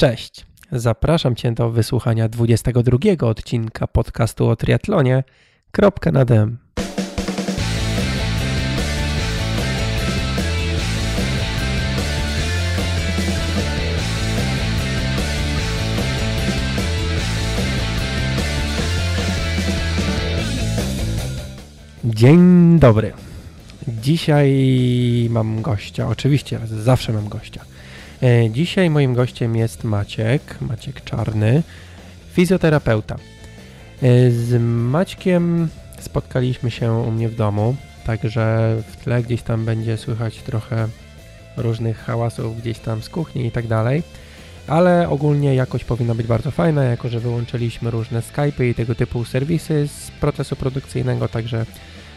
Cześć. Zapraszam Cię do wysłuchania 22 odcinka podcastu o triatlonie. Kropka na dem. Dzień dobry. Dzisiaj mam gościa. Oczywiście, zawsze mam gościa. E, Dzisiaj moim gościem jest Maciek, Maciek Czarny, fizjoterapeuta. E, Z Maćkiem spotkaliśmy się u mnie w domu, także w tle gdzieś tam będzie słychać trochę różnych hałasów gdzieś tam z kuchni i tak dalej. Ale ogólnie jakość powinna być bardzo fajna, jako że wyłączyliśmy różne Skype'y i tego typu serwisy z procesu produkcyjnego, także,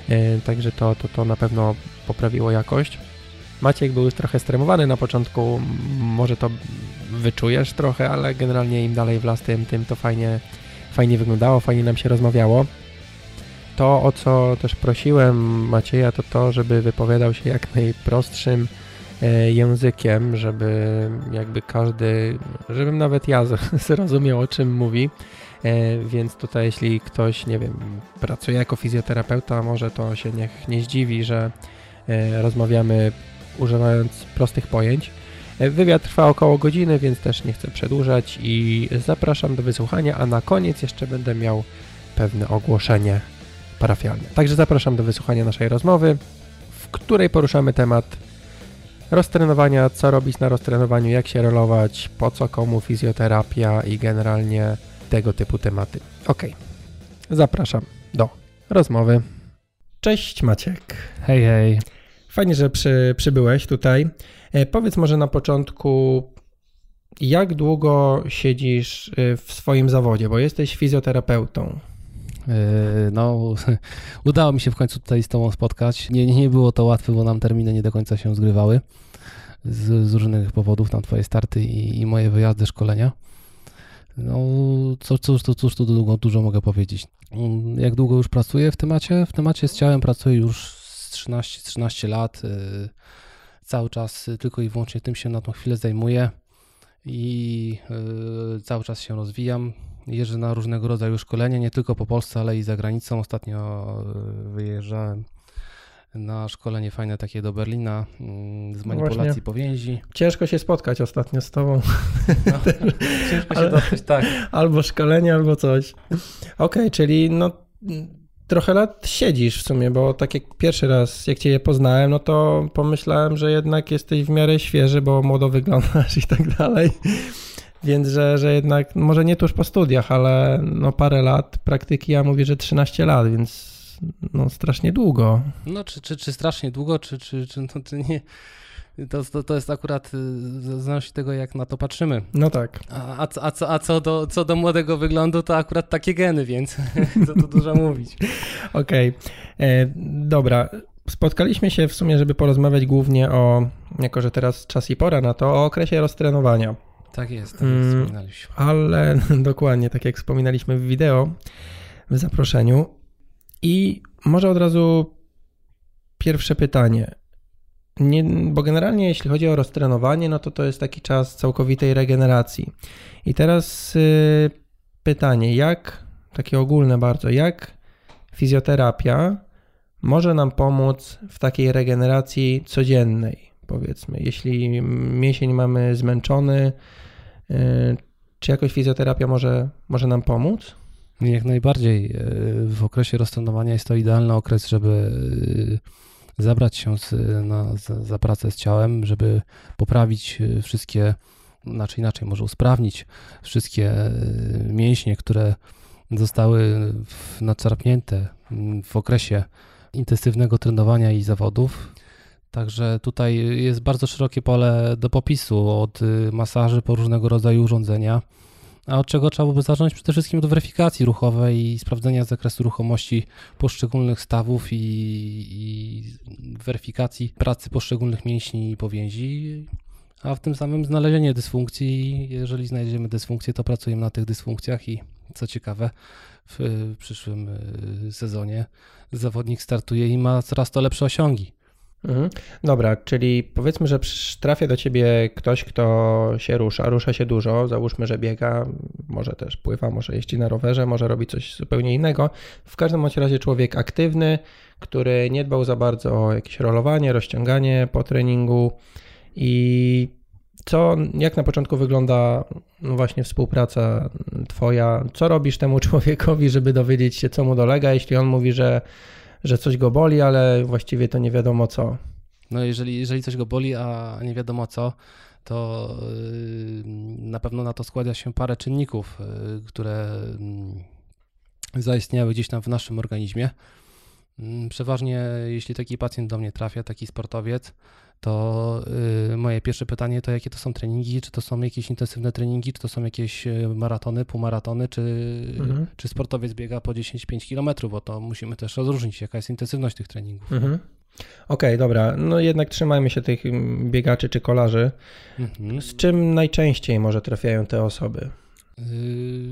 e, także to, to, to na pewno poprawiło jakość. Maciek był trochę stremowany na początku, może to wyczujesz trochę, ale generalnie im dalej w las, tym, tym to fajnie, fajnie wyglądało, fajnie nam się rozmawiało. To, o co też prosiłem Macieja, to to, żeby wypowiadał się jak najprostszym e, językiem, żeby jakby każdy, żebym nawet ja zrozumiał, o czym mówi. E, Więc tutaj, jeśli ktoś, nie wiem, pracuje jako fizjoterapeuta, może to się niech nie zdziwi, że e, rozmawiamy używając prostych pojęć. E, Wywiad trwa około godziny, więc też nie chcę przedłużać i zapraszam do wysłuchania, a na koniec jeszcze będę miał pewne ogłoszenie parafialne. Także zapraszam do wysłuchania naszej rozmowy, w której poruszamy temat roztrenowania, co robić na roztrenowaniu, jak się rolować, po co komu fizjoterapia i generalnie tego typu tematy. Ok, zapraszam do rozmowy. Cześć Maciek. Hej, hej. Fajnie, że przy, przybyłeś tutaj. E, powiedz może na początku, jak długo siedzisz y, w swoim zawodzie, bo jesteś fizjoterapeutą. Yy, No, udało mi się w końcu tutaj z Tobą spotkać. Nie, nie było to łatwe, bo nam terminy nie do końca się zgrywały z, z różnych powodów, tam Twoje starty i, i moje wyjazdy, szkolenia. No, co, cóż, to, cóż tu długo, dużo mogę powiedzieć. Mm, Jak długo już pracuję w temacie? W temacie z ciałem pracuję już z 13, 13 lat. yy, Cały czas tylko i wyłącznie tym się na tą chwilę zajmuję i yy, cały czas się rozwijam. Jeżdżę na różnego rodzaju szkolenia, nie tylko po Polsce, ale i za granicą. Ostatnio y, wyjeżdżałem na szkolenie fajne takie do Berlina z manipulacji Właśnie. powięzi. Ciężko się spotkać ostatnio z tobą. No, ciężko się Ale- dotrzeć, tak. albo szkolenie, albo coś. Okej, czyli no trochę lat siedzisz w sumie, bo tak jak pierwszy raz, jak cię poznałem, no to pomyślałem, że jednak jesteś w miarę świeży, bo młodo wyglądasz i tak dalej. Więc, że, że jednak, może nie tuż po studiach, ale no parę lat praktyki, ja mówię, że 13 lat, więc no strasznie długo. No, czy, czy, czy strasznie długo, czy, czy, czy, no, czy nie. To, to, to jest akurat, y, od tego, jak na to patrzymy. No tak. A, a, co- a, co, a co, do, co do młodego wyglądu, to akurat takie geny, więc co tu dużo mówić. Okej, E, dobra. Spotkaliśmy się w sumie, żeby porozmawiać głównie o, jako że teraz czas i pora na to, o okresie roztrenowania. Tak jest, tak Mm. jest, wspominaliśmy. Ale dokładnie, tak jak wspominaliśmy w wideo, w zaproszeniu. I może od razu pierwsze pytanie. Nie, bo generalnie jeśli chodzi o roztrenowanie, no to to jest taki czas całkowitej regeneracji. I teraz y, pytanie, jak, takie ogólne bardzo, jak fizjoterapia może nam pomóc w takiej regeneracji codziennej, powiedzmy, jeśli mięsień mamy zmęczony, y, czy jakoś fizjoterapia może, może nam pomóc? Jak najbardziej. e, W okresie roztrenowania jest to idealny okres, żeby e, zabrać się z, na, za, za pracę z ciałem, żeby poprawić e, wszystkie, znaczy inaczej, może usprawnić wszystkie e, mięśnie, które zostały nacarpnięte mm, w okresie intensywnego trenowania i zawodów. Także tutaj jest bardzo szerokie pole do popisu, od y, masaży po różnego rodzaju urządzenia. A od czego trzeba byłoby zacząć? Przede wszystkim od weryfikacji ruchowej i sprawdzenia zakresu ruchomości poszczególnych stawów i, i weryfikacji pracy poszczególnych mięśni i powięzi, a w tym samym znalezienie dysfunkcji. Jeżeli znajdziemy dysfunkcję, to pracujemy na tych dysfunkcjach i co ciekawe, w, w przyszłym y, sezonie zawodnik startuje i ma coraz to lepsze osiągi. Mhm. Dobra, czyli powiedzmy, że trafia do ciebie ktoś, kto się rusza, rusza się dużo, załóżmy, że biega, może też pływa, może jeździ na rowerze, może robi coś zupełnie innego. W każdym razie człowiek aktywny, który nie dbał za bardzo o jakieś rolowanie, rozciąganie po treningu i co, jak na początku wygląda no właśnie współpraca twoja? Co robisz temu człowiekowi, żeby dowiedzieć się, co mu dolega, jeśli on mówi, że że coś go boli, ale właściwie to nie wiadomo co. No jeżeli, jeżeli coś go boli, a nie wiadomo co, to yy, na pewno na to składa się parę czynników, yy, które yy, zaistniały gdzieś tam w naszym organizmie. Mm, przeważnie, jeśli taki pacjent do mnie trafia, taki sportowiec, to y, moje pierwsze pytanie to jakie to są treningi, czy to są jakieś intensywne treningi, czy to są jakieś y, maratony, półmaratony, czy, mhm. czy sportowiec biega po 10-5 km, bo to musimy też rozróżnić, jaka jest intensywność tych treningów. Mhm. Okej, okay, dobra. No jednak trzymajmy się tych biegaczy czy kolarzy. Mhm. Z czym najczęściej może trafiają te osoby? Y,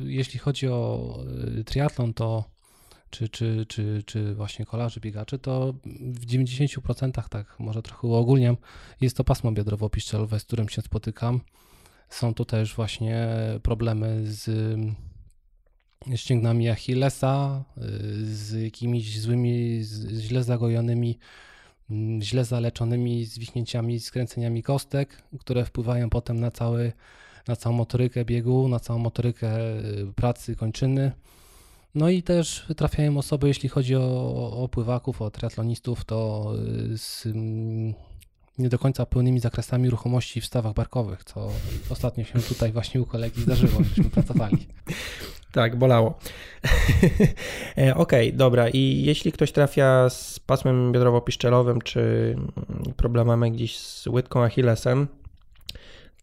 jeśli chodzi o triatlon, to czy, czy, czy, czy właśnie kolarzy, biegaczy, to w 90% tak, może trochę uogólniam, jest to pasmo biodrowo-piszczelowe, z którym się spotykam. Są tu też właśnie problemy z ścięgnami Achillesa, z jakimiś złymi, źle zagojonymi, źle zaleczonymi zwichnięciami, skręceniami kostek, które wpływają potem na, cały, na całą motorykę biegu, na całą motorykę pracy kończyny. No i też trafiają osoby, jeśli chodzi o, o pływaków, o triatlonistów, to y, z mm, nie do końca pełnymi zakresami ruchomości w stawach barkowych, co ostatnio się tutaj właśnie u kolegi zdarzyło, żeśmy pracowali. Tak, bolało. E, okej, okay, dobra. I jeśli ktoś trafia z pasmem biodrowo-piszczelowym, czy problemami gdzieś z łydką Achillesem,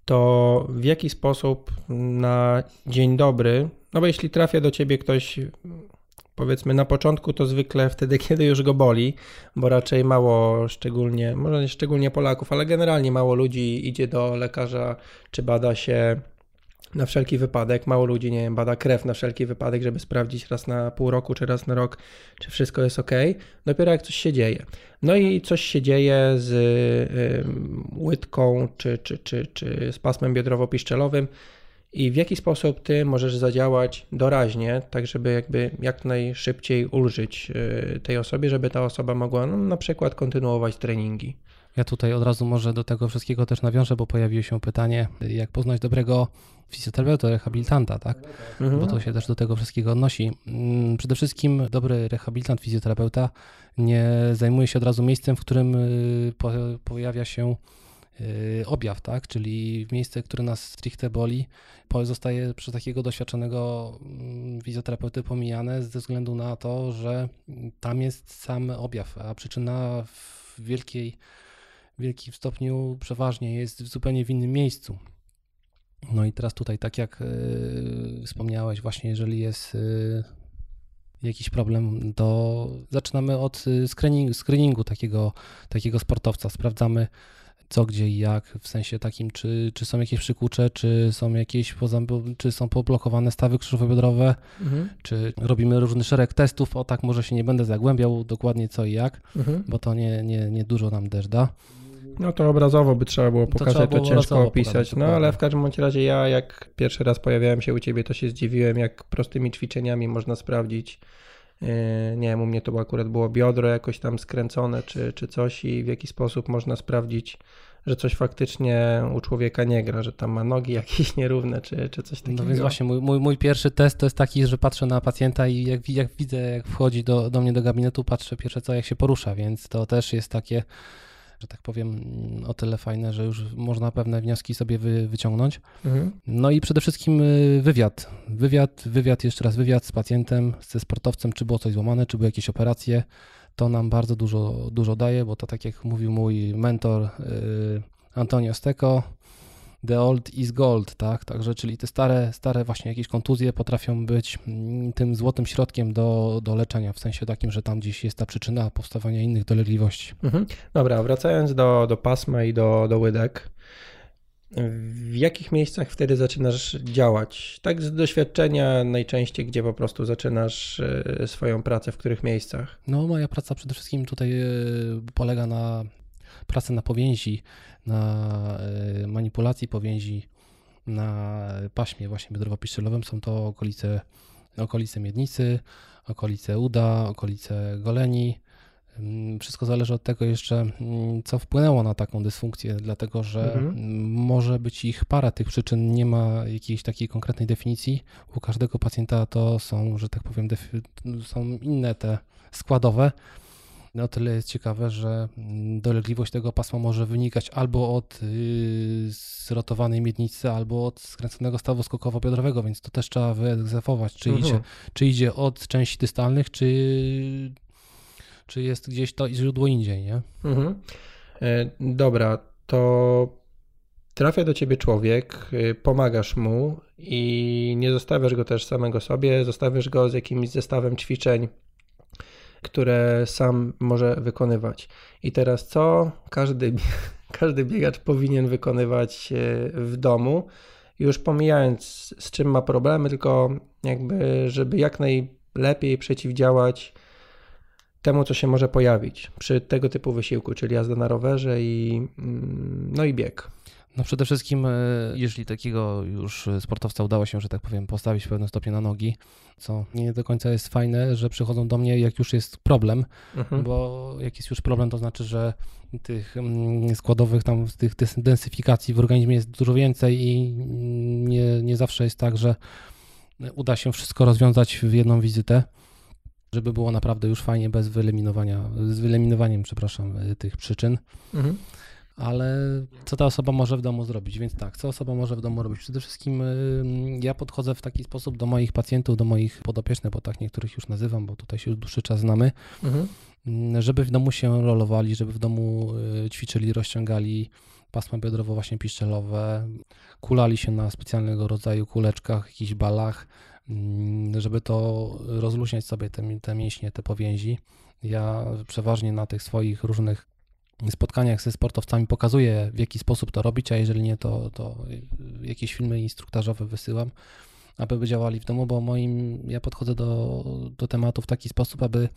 to w jaki sposób na dzień dobry no bo jeśli trafia do ciebie ktoś, powiedzmy na początku, to zwykle wtedy, kiedy już go boli, bo raczej mało, szczególnie, może nie szczególnie Polaków, ale generalnie mało ludzi idzie do lekarza, czy bada się na wszelki wypadek. Mało ludzi, nie wiem, bada krew na wszelki wypadek, żeby sprawdzić raz na pół roku, czy raz na rok, czy wszystko jest ok. Dopiero jak coś się dzieje. No i coś się dzieje z y, łydką, czy, czy, czy, czy z pasmem biodrowo-piszczelowym, i w jaki sposób ty możesz zadziałać doraźnie, tak żeby jakby jak najszybciej ulżyć y, tej osobie, żeby ta osoba mogła no, na przykład kontynuować treningi. Ja tutaj od razu może do tego wszystkiego też nawiążę, bo pojawiło się pytanie, jak poznać dobrego fizjoterapeuta, rehabilitanta, tak? Mhm. Bo to się też do tego wszystkiego odnosi. Mm, przede wszystkim dobry rehabilitant, fizjoterapeuta nie zajmuje się od razu miejscem, w którym y, pojawia się objaw, tak? Czyli miejsce, które nas stricte boli, zostaje przez takiego doświadczonego mm, fizjoterapeuty pomijane ze względu na to, że tam jest sam objaw, a przyczyna w wielkiej, wielkim stopniu przeważnie jest w zupełnie w innym miejscu. No i teraz tutaj, tak jak y, wspomniałeś, właśnie jeżeli jest y, jakiś problem, to zaczynamy od screeningu, screeningu takiego, takiego sportowca. Sprawdzamy co, gdzie i jak, w sensie takim, czy, czy są jakieś przykucze, czy są jakieś, czy są poblokowane stawy krzyżowo-biodrowe, mhm. czy robimy różny szereg testów, o tak może się nie będę zagłębiał dokładnie co i jak, mhm. bo to nie, nie, nie dużo nam też da. No to obrazowo by trzeba było pokazać, to, to ciężko opisać. no ale w każdym bądź razie ja jak pierwszy raz pojawiałem się u ciebie, to się zdziwiłem, jak prostymi ćwiczeniami można sprawdzić E, nie wiem, u mnie to akurat było biodro jakoś tam skręcone czy, czy coś i w jaki sposób można sprawdzić, że coś faktycznie u człowieka nie gra, że tam ma nogi jakieś nierówne czy, czy coś takiego. No więc właśnie mój, mój, mój pierwszy test to jest taki, że patrzę na pacjenta i jak, jak widzę, jak wchodzi do, do mnie do gabinetu, patrzę pierwsze co, jak się porusza, więc to też jest takie że tak powiem, o tyle fajne, że już można pewne wnioski sobie wy, wyciągnąć. Mhm. No i przede wszystkim y, wywiad. Wywiad, wywiad, jeszcze raz wywiad z pacjentem, ze sportowcem, czy było coś złamane, czy były jakieś operacje. To nam bardzo dużo, dużo daje, bo to tak jak mówił mój mentor yy, Antonio Steko, the old is gold, tak? Także, czyli te stare, stare właśnie jakieś kontuzje potrafią być mm, tym złotym środkiem do, do leczenia, w sensie takim, że tam gdzieś jest ta przyczyna powstawania innych dolegliwości. Mhm. Dobra, wracając do, do pasma i do, do łydek, w jakich miejscach wtedy zaczynasz działać? Tak z doświadczenia najczęściej, gdzie po prostu zaczynasz e, swoją pracę, w których miejscach? No, moja praca przede wszystkim tutaj e, polega na pracę na powięzi, na manipulacji powięzi, na paśmie właśnie biodrowo-piszczelowym są to okolice, okolice miednicy, okolice uda, okolice goleni. Mm, wszystko zależy od tego jeszcze, mm, co wpłynęło na taką dysfunkcję, dlatego że mhm. może być ich parę tych przyczyn, nie ma jakiejś takiej konkretnej definicji. U każdego pacjenta to są, że tak powiem, są inne te składowe. O tyle jest ciekawe, że mm, dolegliwość tego pasma może wynikać albo od yy, zrotowanej miednicy, albo od skręconego stawu skokowo-biodrowego, więc to też trzeba wyegzekwować, czy, mhm. idzie, czy idzie od części dystalnych, czy, czy jest gdzieś to źródło indziej, nie? Mhm. E, dobra, to trafia do ciebie człowiek, y, pomagasz mu i nie zostawiasz go też samego sobie, zostawiasz go z jakimś zestawem ćwiczeń, które sam może wykonywać. I teraz co każdy, każdy biegacz powinien wykonywać e, w domu, już pomijając z czym ma problemy, tylko jakby, żeby jak najlepiej przeciwdziałać temu, co się może pojawić przy tego typu wysiłku, czyli jazda na rowerze i, mm, no i bieg. No przede wszystkim, e, jeżeli takiego już sportowca udało się, że tak powiem, postawić w pewnym stopniu na nogi, co nie do końca jest fajne, że przychodzą do mnie, jak już jest problem, mhm. bo jak jest już problem, to znaczy, że tych mm, składowych tam, tych densyfikacji w organizmie jest dużo więcej i nie, nie zawsze jest tak, że uda się wszystko rozwiązać w jedną wizytę żeby było naprawdę już fajnie bez wyeliminowania, z wyeliminowaniem, przepraszam, tych przyczyn. Mhm ale co ta osoba może w domu zrobić? Więc tak, co osoba może w domu robić? Przede wszystkim ja podchodzę w taki sposób do moich pacjentów, do moich podopiecznych, bo tak niektórych już nazywam, bo tutaj się już dłuższy czas znamy, mhm. Mm, żeby w domu się rolowali, żeby w domu y, ćwiczyli, rozciągali pasma biodrowo właśnie piszczelowe, kulali się na specjalnego rodzaju kuleczkach, jakichś balach, mm, żeby to rozluźniać sobie te, te mięśnie, te powięzi. Ja przeważnie na tych swoich różnych spotkaniach ze sportowcami pokazuję, w jaki sposób to robić, a jeżeli nie, to, to jakieś filmy instruktażowe wysyłam, aby działali w domu, bo moim, ja podchodzę do, do tematu w taki sposób, aby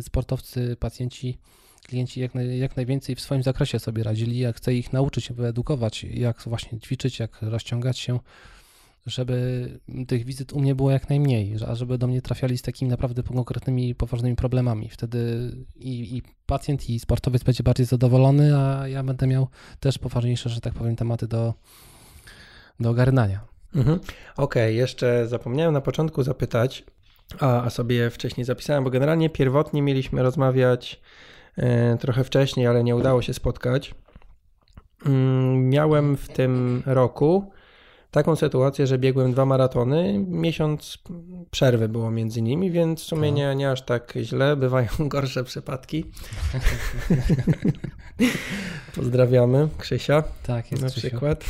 sportowcy, pacjenci, klienci jak, naj, jak najwięcej w swoim zakresie sobie radzili. Jak chcę ich nauczyć, wyedukować, jak właśnie ćwiczyć, jak rozciągać się, żeby tych wizyt u mnie było jak najmniej, a żeby do mnie trafiali z takimi naprawdę konkretnymi, poważnymi problemami. Wtedy i, i pacjent, i sportowiec będzie bardziej zadowolony, a ja będę miał też poważniejsze, że tak powiem, tematy do, do ogarnania. Mhm. Okej, okay, jeszcze zapomniałem na początku zapytać, a, a sobie wcześniej zapisałem, bo generalnie pierwotnie mieliśmy rozmawiać e, trochę wcześniej, ale nie udało się spotkać. Mm, miałem w tym roku taką sytuację, że biegłem dwa maratony, miesiąc przerwy było między nimi, więc w sumie nie, nie aż tak źle, bywają gorsze przypadki. Pozdrawiamy Krzysia. Tak, jest Na Krzysiu. przykład.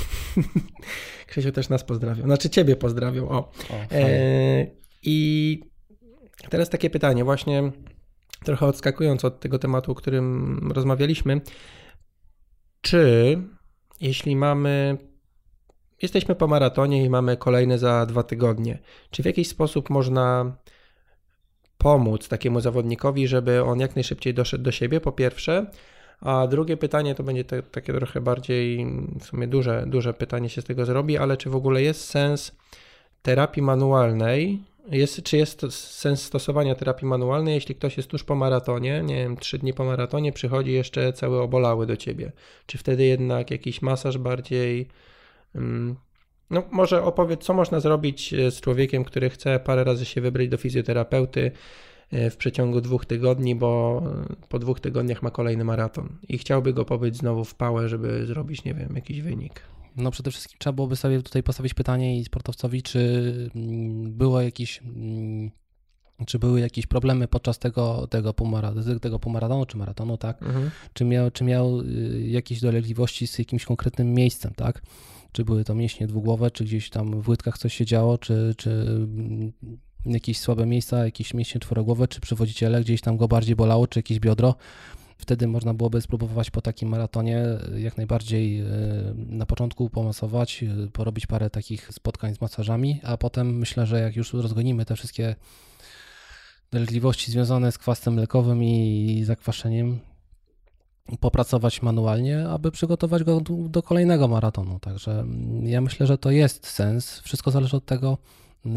Krzysiu też nas pozdrawiał. Znaczy ciebie pozdrawiał. O. o e, I teraz takie pytanie, właśnie trochę odskakując od tego tematu, o którym rozmawialiśmy. Czy jeśli mamy jesteśmy po maratonie i mamy kolejny za dwa tygodnie. Czy w jakiś sposób można pomóc takiemu zawodnikowi, żeby on jak najszybciej doszedł do siebie, po pierwsze, a drugie pytanie to będzie te, takie trochę bardziej, w sumie duże, duże pytanie się z tego zrobi, ale czy w ogóle jest sens terapii manualnej? Jest, czy jest sens stosowania terapii manualnej, jeśli ktoś jest tuż po maratonie, nie wiem, trzy dni po maratonie, przychodzi jeszcze cały obolały do ciebie? Czy wtedy jednak jakiś masaż bardziej no, może opowiedz, co można zrobić e, z człowiekiem, który chce parę razy się wybrać do fizjoterapeuty e, w przeciągu dwóch tygodni, bo e, po dwóch tygodniach ma kolejny maraton i chciałby go pobyć znowu w pałę, żeby zrobić, nie wiem, jakiś wynik. No przede wszystkim trzeba byłoby sobie tutaj postawić pytanie i sportowcowi, czy mm, było jakieś mm, czy były jakieś problemy podczas tego, tego, półmaratonu, tego półmaratonu czy maratonu, tak? Mhm. Czy, miał, czy miał y, jakieś dolegliwości z jakimś konkretnym miejscem, tak? Czy były to mięśnie dwugłowe, czy gdzieś tam w łydkach coś się działo, czy, czy mm, jakieś słabe miejsca, jakieś mięśnie czworogłowe, czy przywodziciele, gdzieś tam go bardziej bolało, czy jakieś biodro. Wtedy można byłoby spróbować po takim maratonie jak najbardziej y, na początku pomasować, y, porobić parę takich spotkań z masażami, a potem myślę, że jak już rozgonimy te wszystkie dolegliwości związane z kwasem mlekowym i zakwaszeniem, popracować manualnie, aby przygotować go do, kolejnego maratonu. Także ja myślę, że to jest sens. Wszystko zależy od tego, y,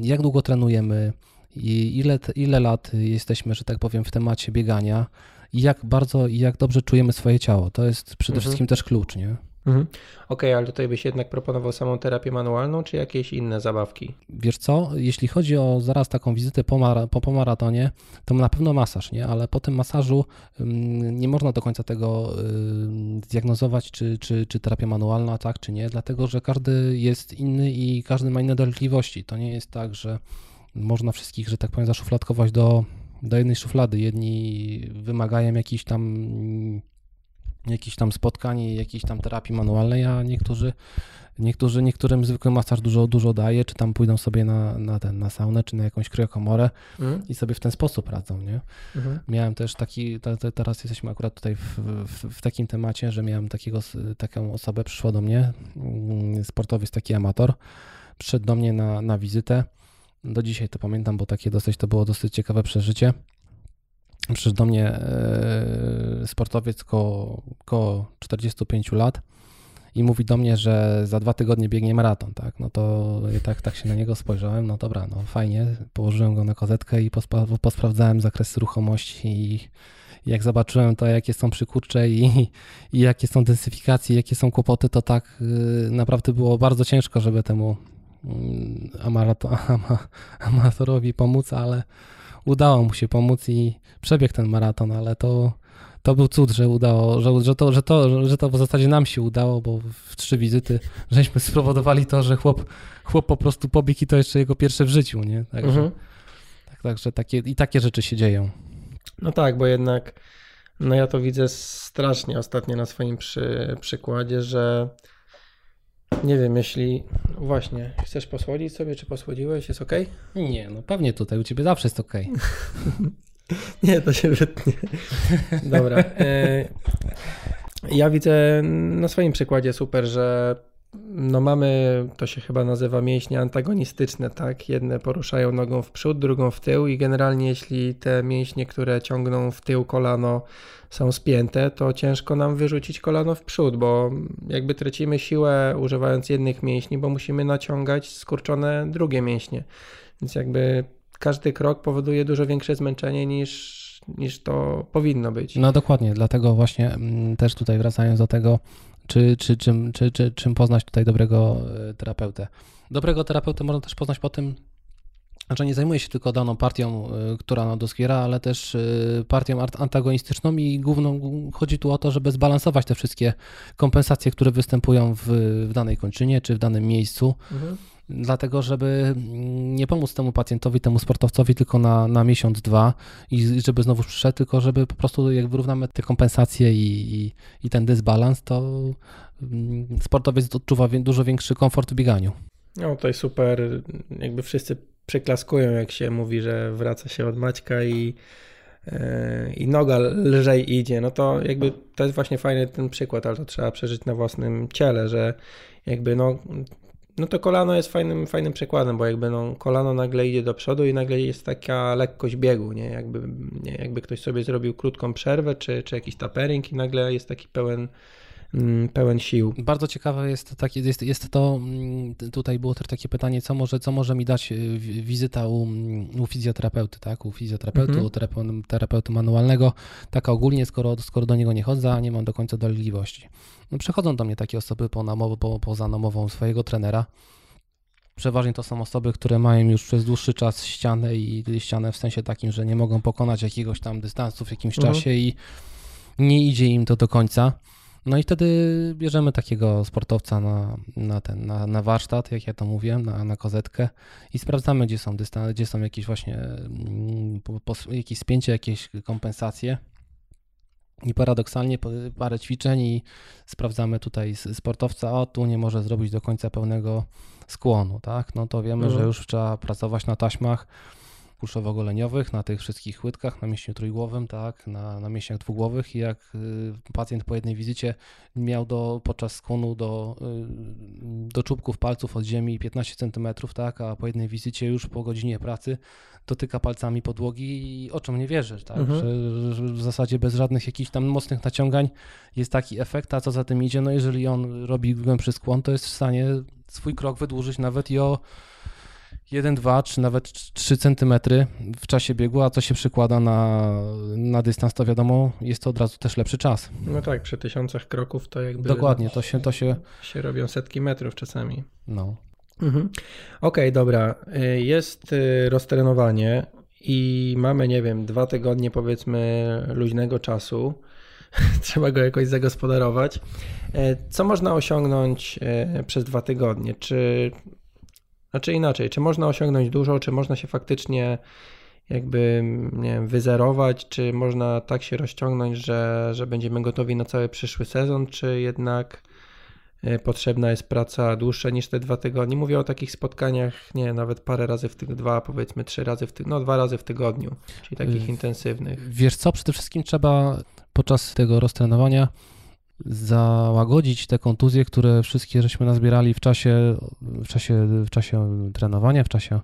jak długo trenujemy i ile, ile lat jesteśmy, że tak powiem, w temacie biegania i jak bardzo i jak dobrze czujemy swoje ciało. To jest przede Mhm. wszystkim też klucz, nie? Mhm. Okej, ale tutaj byś jednak proponował samą terapię manualną, czy jakieś inne zabawki? Wiesz co, jeśli chodzi o zaraz taką wizytę po, mara, po, po maratonie, to na pewno masaż, nie? Ale po tym masażu ym, nie można do końca tego ym, zdiagnozować, czy, czy, czy terapia manualna, tak, czy nie, dlatego że każdy jest inny i każdy ma inne dolegliwości. To nie jest tak, że można wszystkich, że tak powiem, zaszufladkować do, do jednej szuflady. Jedni wymagają jakichś tam mm, jakichś tam spotkań i jakiejś tam terapii manualnej, a niektórzy Niektórzy, niektórym zwykły masaż dużo, dużo daje, czy tam pójdą sobie na, na, ten, na saunę, czy na jakąś kryokomorę Mhm. i sobie w ten sposób radzą, nie? Mhm. Miałem też taki, te, te, teraz jesteśmy akurat tutaj w, w, w takim temacie, że miałem takiego, taką osobę, przyszła do mnie, mm, sportowiec, taki amator, przyszedł do mnie na, na wizytę, do dzisiaj to pamiętam, bo takie dosyć, to było dosyć ciekawe przeżycie. Przyszedł do mnie e, sportowiec koło, koło 45 lat i mówi do mnie, że za dwa tygodnie biegnie maraton, tak? No to ja tak, tak się na niego spojrzałem, no dobra, no fajnie, położyłem go na kozetkę i pospa, posprawdzałem zakres ruchomości i jak zobaczyłem to, jakie są przykurcze i, i jakie są densyfikacje, jakie są kłopoty, to tak y, naprawdę było bardzo ciężko, żeby temu mm, amatorowi pomóc, ale udało mu się pomóc i przebiegł ten maraton, ale to, to był cud, że udało, że, że, to, że, to, że to w zasadzie nam się udało, bo w trzy wizyty żeśmy spowodowali to, że chłop, chłop po prostu pobiegł i to jeszcze jego pierwsze w życiu, nie? Także, Mhm. tak, także takie, i takie rzeczy się dzieją. No tak, bo jednak no ja to widzę strasznie ostatnio na swoim przy, przykładzie, że nie wiem, jeśli właśnie chcesz posłodzić sobie, czy posłodziłeś, jest ok? Nie, no pewnie tutaj u ciebie zawsze jest okej. Nie, to się wytnie. Dobra. e, Ja widzę na swoim przykładzie super, że no mamy, to się chyba nazywa mięśnie antagonistyczne, tak? Jedne poruszają nogą w przód, drugą w tył i generalnie jeśli te mięśnie, które ciągną w tył kolano są spięte, to ciężko nam wyrzucić kolano w przód, bo jakby tracimy siłę używając jednych mięśni, bo musimy naciągać skurczone drugie mięśnie. Więc jakby każdy krok powoduje dużo większe zmęczenie niż, niż to powinno być. No dokładnie, dlatego właśnie mm, też tutaj wracając do tego, czy, czy, czym, czy, czy, czym poznać tutaj dobrego e, terapeutę. Dobrego terapeutę można też poznać po tym, że nie zajmuje się tylko daną partią, e, która nam doskwiera, ale też e, partią art- antagonistyczną i główną chodzi tu o to, żeby zbalansować te wszystkie kompensacje, które występują w, w danej kończynie czy w danym miejscu. Mhm. Dlatego, żeby mm, nie pomóc temu pacjentowi, temu sportowcowi tylko na, na miesiąc, dwa i żeby znowu przyszedł, tylko żeby po prostu jak wyrównamy te kompensacje i, i, i ten dysbalans, to mm, sportowiec odczuwa dużo większy komfort w bieganiu. No to jest super. Jakby wszyscy przyklaskują, jak się mówi, że wraca się od Maćka i, e, i noga lżej idzie. No to jakby to jest właśnie fajny ten przykład, ale to trzeba przeżyć na własnym ciele, że jakby no. No to kolano jest fajnym, fajnym przykładem, bo jakby no, kolano nagle idzie do przodu i nagle jest taka lekkość biegu, nie? Jakby, nie? jakby ktoś sobie zrobił krótką przerwę, czy, czy jakiś tapering i nagle jest taki pełen, pełen sił. Bardzo ciekawe jest, takie, jest, jest to, mm, tutaj było też takie pytanie, co może, co może mi dać wi- wizyta u, mm, u fizjoterapeuty, tak? U fizjoterapeuty, Mhm. u terapeu- terapeuty manualnego, taka ogólnie, skoro, skoro do niego nie chodzę, a nie mam do końca dolegliwości. No, przychodzą do mnie takie osoby po namowę, po, poza namową swojego trenera. Przeważnie to są osoby, które mają już przez dłuższy czas ścianę i ścianę w sensie takim, że nie mogą pokonać jakiegoś tam dystansu w jakimś Mhm. czasie i nie idzie im to do końca. No i wtedy bierzemy takiego sportowca na, na, ten, na, na warsztat, jak ja to mówiłem, na, na kozetkę i sprawdzamy, gdzie są dystansy, gdzie są jakieś właśnie mm, jakieś spięcie, jakieś kompensacje. I paradoksalnie parę ćwiczeń i sprawdzamy tutaj sportowca, o tu nie może zrobić do końca pełnego skłonu, tak? No to wiemy, Mhm. że już trzeba pracować na taśmach, kulszowo-goleniowych, na tych wszystkich łydkach, na mięśniu trójgłowym, tak, na, na mięśniach dwugłowych i jak y, pacjent po jednej wizycie miał do, podczas skłonu do, y, do czubków palców od ziemi 15 cm, tak, a po jednej wizycie już po godzinie pracy dotyka palcami podłogi i oczom nie wierzy, tak, mhm. że, że, w zasadzie bez żadnych jakichś tam mocnych naciągań jest taki efekt, a co za tym idzie, no jeżeli on robi głębszy skłon, to jest w stanie swój krok wydłużyć nawet i o 1, 2 czy nawet 3 cm w czasie biegu, a co się przykłada na, na dystans, to wiadomo, jest to od razu też lepszy czas. No tak, przy tysiącach kroków to jakby. Dokładnie, to się. To się... się robią setki metrów czasami. No. Mhm. Okej, okay, dobra. Y, jest y, roztrenowanie i mamy, nie wiem, dwa tygodnie powiedzmy luźnego czasu. Trzeba go jakoś zagospodarować. Y, co można osiągnąć przez dwa tygodnie? Czy znaczy inaczej, czy można osiągnąć dużo, czy można się faktycznie jakby nie wiem, wyzerować, czy można tak się rozciągnąć, że, że będziemy gotowi na cały przyszły sezon, czy jednak e, potrzebna jest praca dłuższa niż te dwa tygodnie. Mówię o takich spotkaniach, nie, nawet parę razy w tygodniu, dwa, powiedzmy trzy razy w tygodniu, no dwa razy w tygodniu, czyli takich intensywnych. Wiesz co, przede wszystkim trzeba podczas tego roztrenowania załagodzić te kontuzje, które wszystkie żeśmy nazbierali w czasie, w czasie, w czasie trenowania, w czasie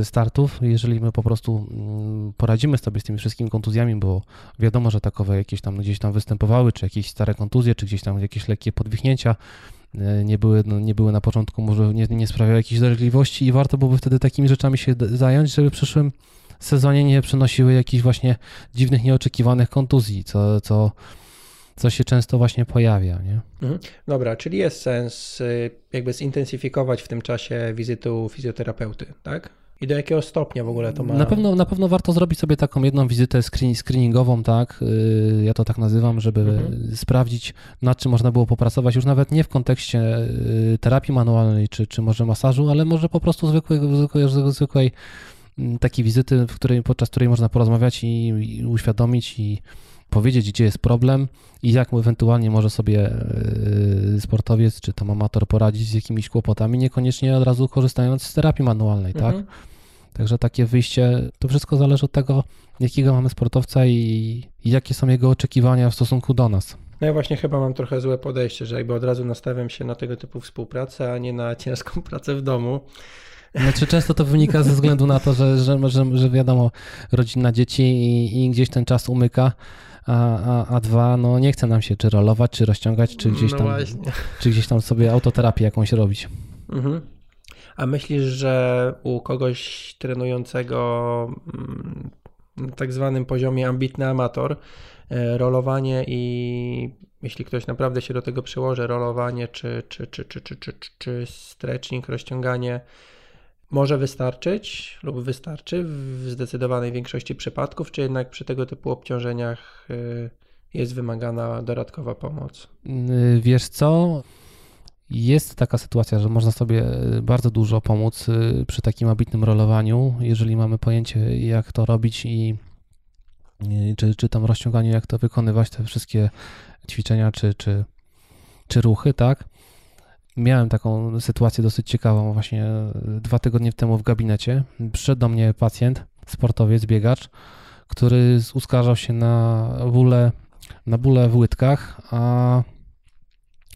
y, startów. Jeżeli my po prostu mm, poradzimy sobie z tymi wszystkimi kontuzjami, bo wiadomo, że takowe jakieś tam gdzieś tam występowały, czy jakieś stare kontuzje, czy gdzieś tam jakieś lekkie podwichnięcia, y, nie były, no, nie były na początku, może nie, nie sprawiały jakichś dolegliwości i warto byłoby wtedy takimi rzeczami się zająć, żeby w przyszłym sezonie nie przynosiły jakichś właśnie dziwnych, nieoczekiwanych kontuzji, co, co co się często właśnie pojawia. Nie? Mhm. Dobra, czyli jest sens y, jakby zintensyfikować w tym czasie wizytę u fizjoterapeuty, tak? I do jakiego stopnia w ogóle to ma? Na pewno, na pewno warto zrobić sobie taką jedną wizytę screen, screeningową, tak? Y, ja to tak nazywam, żeby mhm. sprawdzić, nad czym można było popracować, już nawet nie w kontekście y, terapii manualnej czy, czy może masażu, ale może po prostu zwykłej, zwykłej, zwykłej mm, takiej wizyty, w której, podczas której można porozmawiać i, i uświadomić i powiedzieć, gdzie jest problem i jak ewentualnie może sobie e, sportowiec czy tam amator poradzić z jakimiś kłopotami, niekoniecznie od razu korzystając z terapii manualnej, tak? mhm. tak? Także takie wyjście, to wszystko zależy od tego, jakiego mamy sportowca i, i jakie są jego oczekiwania w stosunku do nas. No ja właśnie chyba mam trochę złe podejście, że jakby od razu nastawiam się na tego typu współpracę, a nie na ciężką pracę w domu. Znaczy często to wynika ze względu na to, że, że, że, że wiadomo, rodzina dzieci i, i gdzieś ten czas umyka a, a, a dwa, no nie chce nam się czy rolować, czy rozciągać, czy gdzieś no tam, czy gdzieś tam sobie autoterapię jakąś robić. Mhm. A myślisz, że u kogoś trenującego mm, na tak zwanym poziomie ambitny amator, e, rolowanie i jeśli ktoś naprawdę się do tego przyłoży, rolowanie czy, czy, czy, czy, czy, czy, czy stretching, rozciąganie może wystarczyć lub wystarczy w zdecydowanej większości przypadków, czy jednak przy tego typu obciążeniach y, jest wymagana dodatkowa pomoc? Y, wiesz co? Jest taka sytuacja, że można sobie bardzo dużo pomóc y, przy takim ambitnym rolowaniu, jeżeli mamy pojęcie, jak to robić i czy, czy tam rozciąganiu, jak to wykonywać, te wszystkie ćwiczenia czy, czy, czy ruchy, tak? Miałem taką sytuację dosyć ciekawą właśnie e, dwa tygodnie temu w gabinecie. Przyszedł do mnie pacjent, sportowiec, biegacz, który uskarżał się na bóle, na bóle w łydkach, a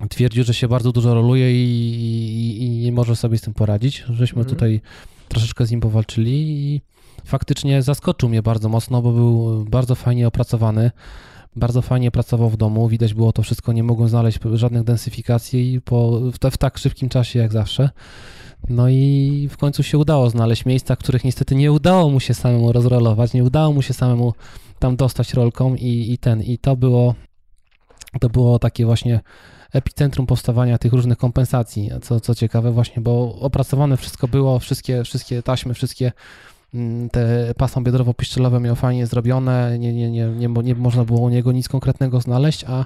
twierdził, że się bardzo dużo roluje i, i, i nie może sobie z tym poradzić. Żeśmy mhm. tutaj troszeczkę z nim powalczyli i faktycznie zaskoczył mnie bardzo mocno, bo był bardzo fajnie opracowany. Bardzo fajnie pracował w domu, widać było to wszystko, nie mogłem znaleźć żadnych densyfikacji po, w, w tak szybkim czasie jak zawsze. No i w końcu się udało znaleźć miejsca, których niestety nie udało mu się samemu rozrolować, nie udało mu się samemu tam dostać rolką i, i ten, i to było, to było takie właśnie epicentrum powstawania tych różnych kompensacji, co, co ciekawe właśnie, bo opracowane wszystko było, wszystkie, wszystkie taśmy, wszystkie te pasmo biodrowo-piszczelowe miał fajnie zrobione, nie, nie, nie, nie, nie można było u niego nic konkretnego znaleźć, a,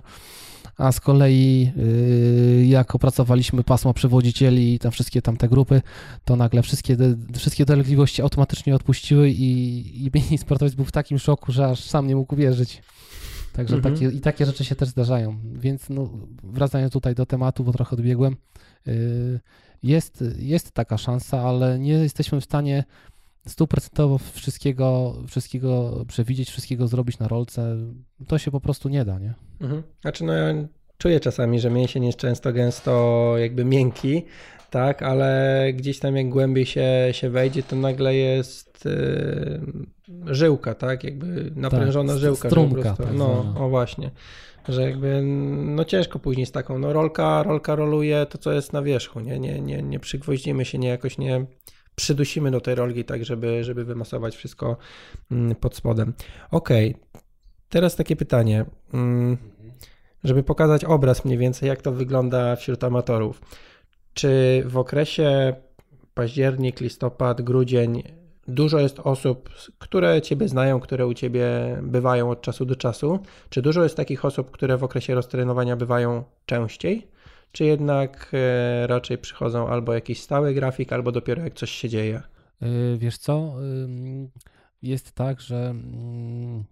a z kolei yy, jak opracowaliśmy pasmo przewodzicieli i tam wszystkie tamte grupy, to nagle wszystkie, wszystkie dolegliwości automatycznie odpuściły i, i mini sportowiec był w takim szoku, że aż sam nie mógł wierzyć. Także mhm. takie, i takie rzeczy się też zdarzają. Więc no, wracając tutaj do tematu, bo trochę odbiegłem, yy, jest, jest taka szansa, ale nie jesteśmy w stanie stuprocentowo wszystkiego, wszystkiego przewidzieć, wszystkiego zrobić na rolce, to się po prostu nie da, nie? Mhm. Znaczy no ja czuję czasami, że mięsień jest często gęsto jakby miękki, tak, ale gdzieś tam jak głębiej się, się wejdzie, to nagle jest yy, żyłka, tak, jakby naprężona Tak, żyłka. strumka prostu, tak no, o właśnie, że jakby no ciężko później z taką, no rolka, rolka roluje to, co jest na wierzchu, nie, nie, nie, nie przygwoździmy się, nie jakoś nie przydusimy do tej rolki tak, żeby, żeby wymasować wszystko mm, pod spodem. Okej, teraz takie pytanie, mm, żeby pokazać obraz mniej więcej, jak to wygląda wśród amatorów. Czy w okresie październik, listopad, grudzień dużo jest osób, które Ciebie znają, które u Ciebie bywają od czasu do czasu? Czy dużo jest takich osób, które w okresie roztrenowania bywają częściej? Czy jednak e, raczej przychodzą albo jakiś stały grafik, albo dopiero jak coś się dzieje? Y, Wiesz co, jest tak, że mm,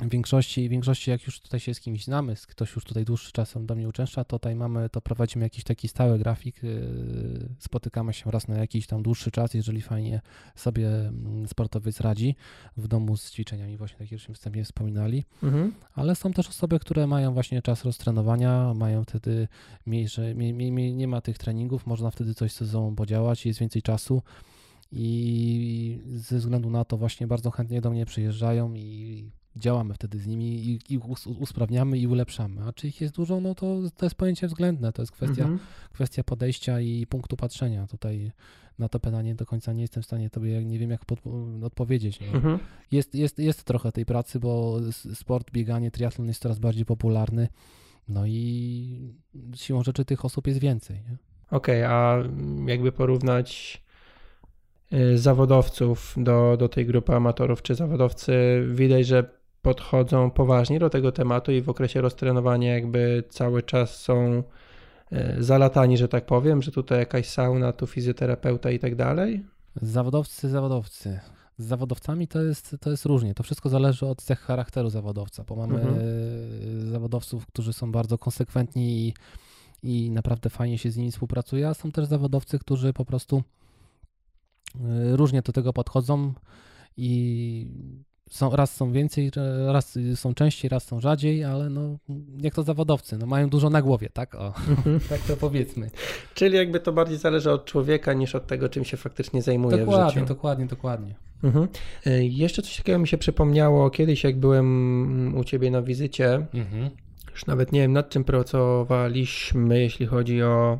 w większości, w większości jak już tutaj się z kimś znamy, ktoś już tutaj dłuższy czas do mnie uczęszcza, to tutaj mamy, to prowadzimy jakiś taki stały grafik, y, spotykamy się raz na jakiś tam dłuższy czas, jeżeli fajnie sobie mm, sportowiec radzi w domu z ćwiczeniami, właśnie tak jak już wstępnie wspominali, Mhm. ale są też osoby, które mają właśnie czas roztrenowania, mają wtedy mniejsze, mniej, mniej, mniej, nie ma tych treningów, można wtedy coś ze sobą podziałać, jest więcej czasu i ze względu na to właśnie bardzo chętnie do mnie przyjeżdżają i działamy wtedy z nimi i, i us- usprawniamy i ulepszamy. A czy ich jest dużo, no to, to jest pojęcie względne, to jest kwestia, Mhm. kwestia podejścia i punktu patrzenia. Tutaj na to pytanie do końca nie jestem w stanie tobie, nie wiem jak pod, odpowiedzieć. Nie? Mhm. Jest, jest, jest trochę tej pracy, bo sport, bieganie, triatlon jest coraz bardziej popularny. No i siłą rzeczy tych osób jest więcej. Okej, a jakby porównać y, zawodowców do, do tej grupy amatorów, czy zawodowcy widać, że podchodzą poważnie do tego tematu i w okresie roztrenowania jakby cały czas są y, zalatani, że tak powiem, że tutaj jakaś sauna, tu fizjoterapeuta i tak dalej? Zawodowcy, zawodowcy. Z zawodowcami to jest, to jest różnie. To wszystko zależy od cech charakteru zawodowca, bo mamy Mhm. e, zawodowców, którzy są bardzo konsekwentni i, i naprawdę fajnie się z nimi współpracuje, a są też zawodowcy, którzy po prostu e, różnie do tego podchodzą i są, raz są więcej, raz są częściej, raz są rzadziej, ale no, jak to zawodowcy, no mają dużo na głowie, tak? O, tak to powiedzmy. Czyli jakby to bardziej zależy od człowieka niż od tego, czym się faktycznie zajmuje w Dokładnie, życiu. dokładnie, dokładnie. Mhm. Y, Jeszcze coś takiego mi się przypomniało kiedyś, jak byłem u Ciebie na wizycie, Mhm. Już nawet nie wiem, nad czym pracowaliśmy, jeśli chodzi o,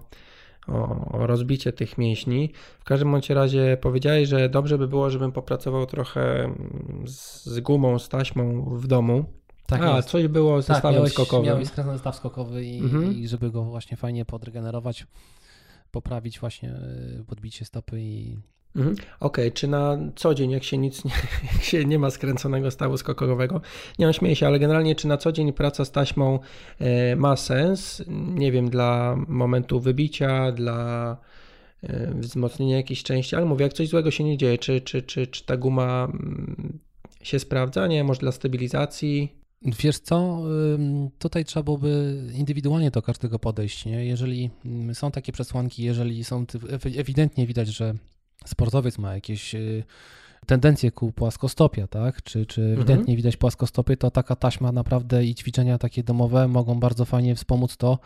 o, o rozbicie tych mięśni. W każdym bądź razie powiedziałeś, że dobrze by było, żebym popracował trochę mm, z, z gumą, z taśmą w domu. Tak A, jest. coś było ze Tak, stawem miałeś, skokowym. miałeś staw skokowy i, Mhm. i żeby go właśnie fajnie podregenerować, poprawić właśnie y, podbicie stopy i Mhm. Okej, czy na co dzień, jak się nic nie, jak się nie ma skręconego stawu skokowego, nie mam śmieję się, ale generalnie czy na co dzień praca z taśmą e, ma sens? Nie wiem, dla momentu wybicia, dla e, wzmocnienia jakiejś części, ale mówię, jak coś złego się nie dzieje, czy, czy, czy, czy ta guma mm, się sprawdza, nie? Może dla stabilizacji? Wiesz co, tutaj trzeba byłoby indywidualnie do każdego podejść, nie? Jeżeli mm, są takie przesłanki, jeżeli są ewidentnie widać, że sportowiec ma jakieś y, tendencje ku płaskostopia, tak? Czy, czy ewidentnie widać płaskostopie, to taka taśma naprawdę i ćwiczenia takie domowe mogą bardzo fajnie wspomóc to,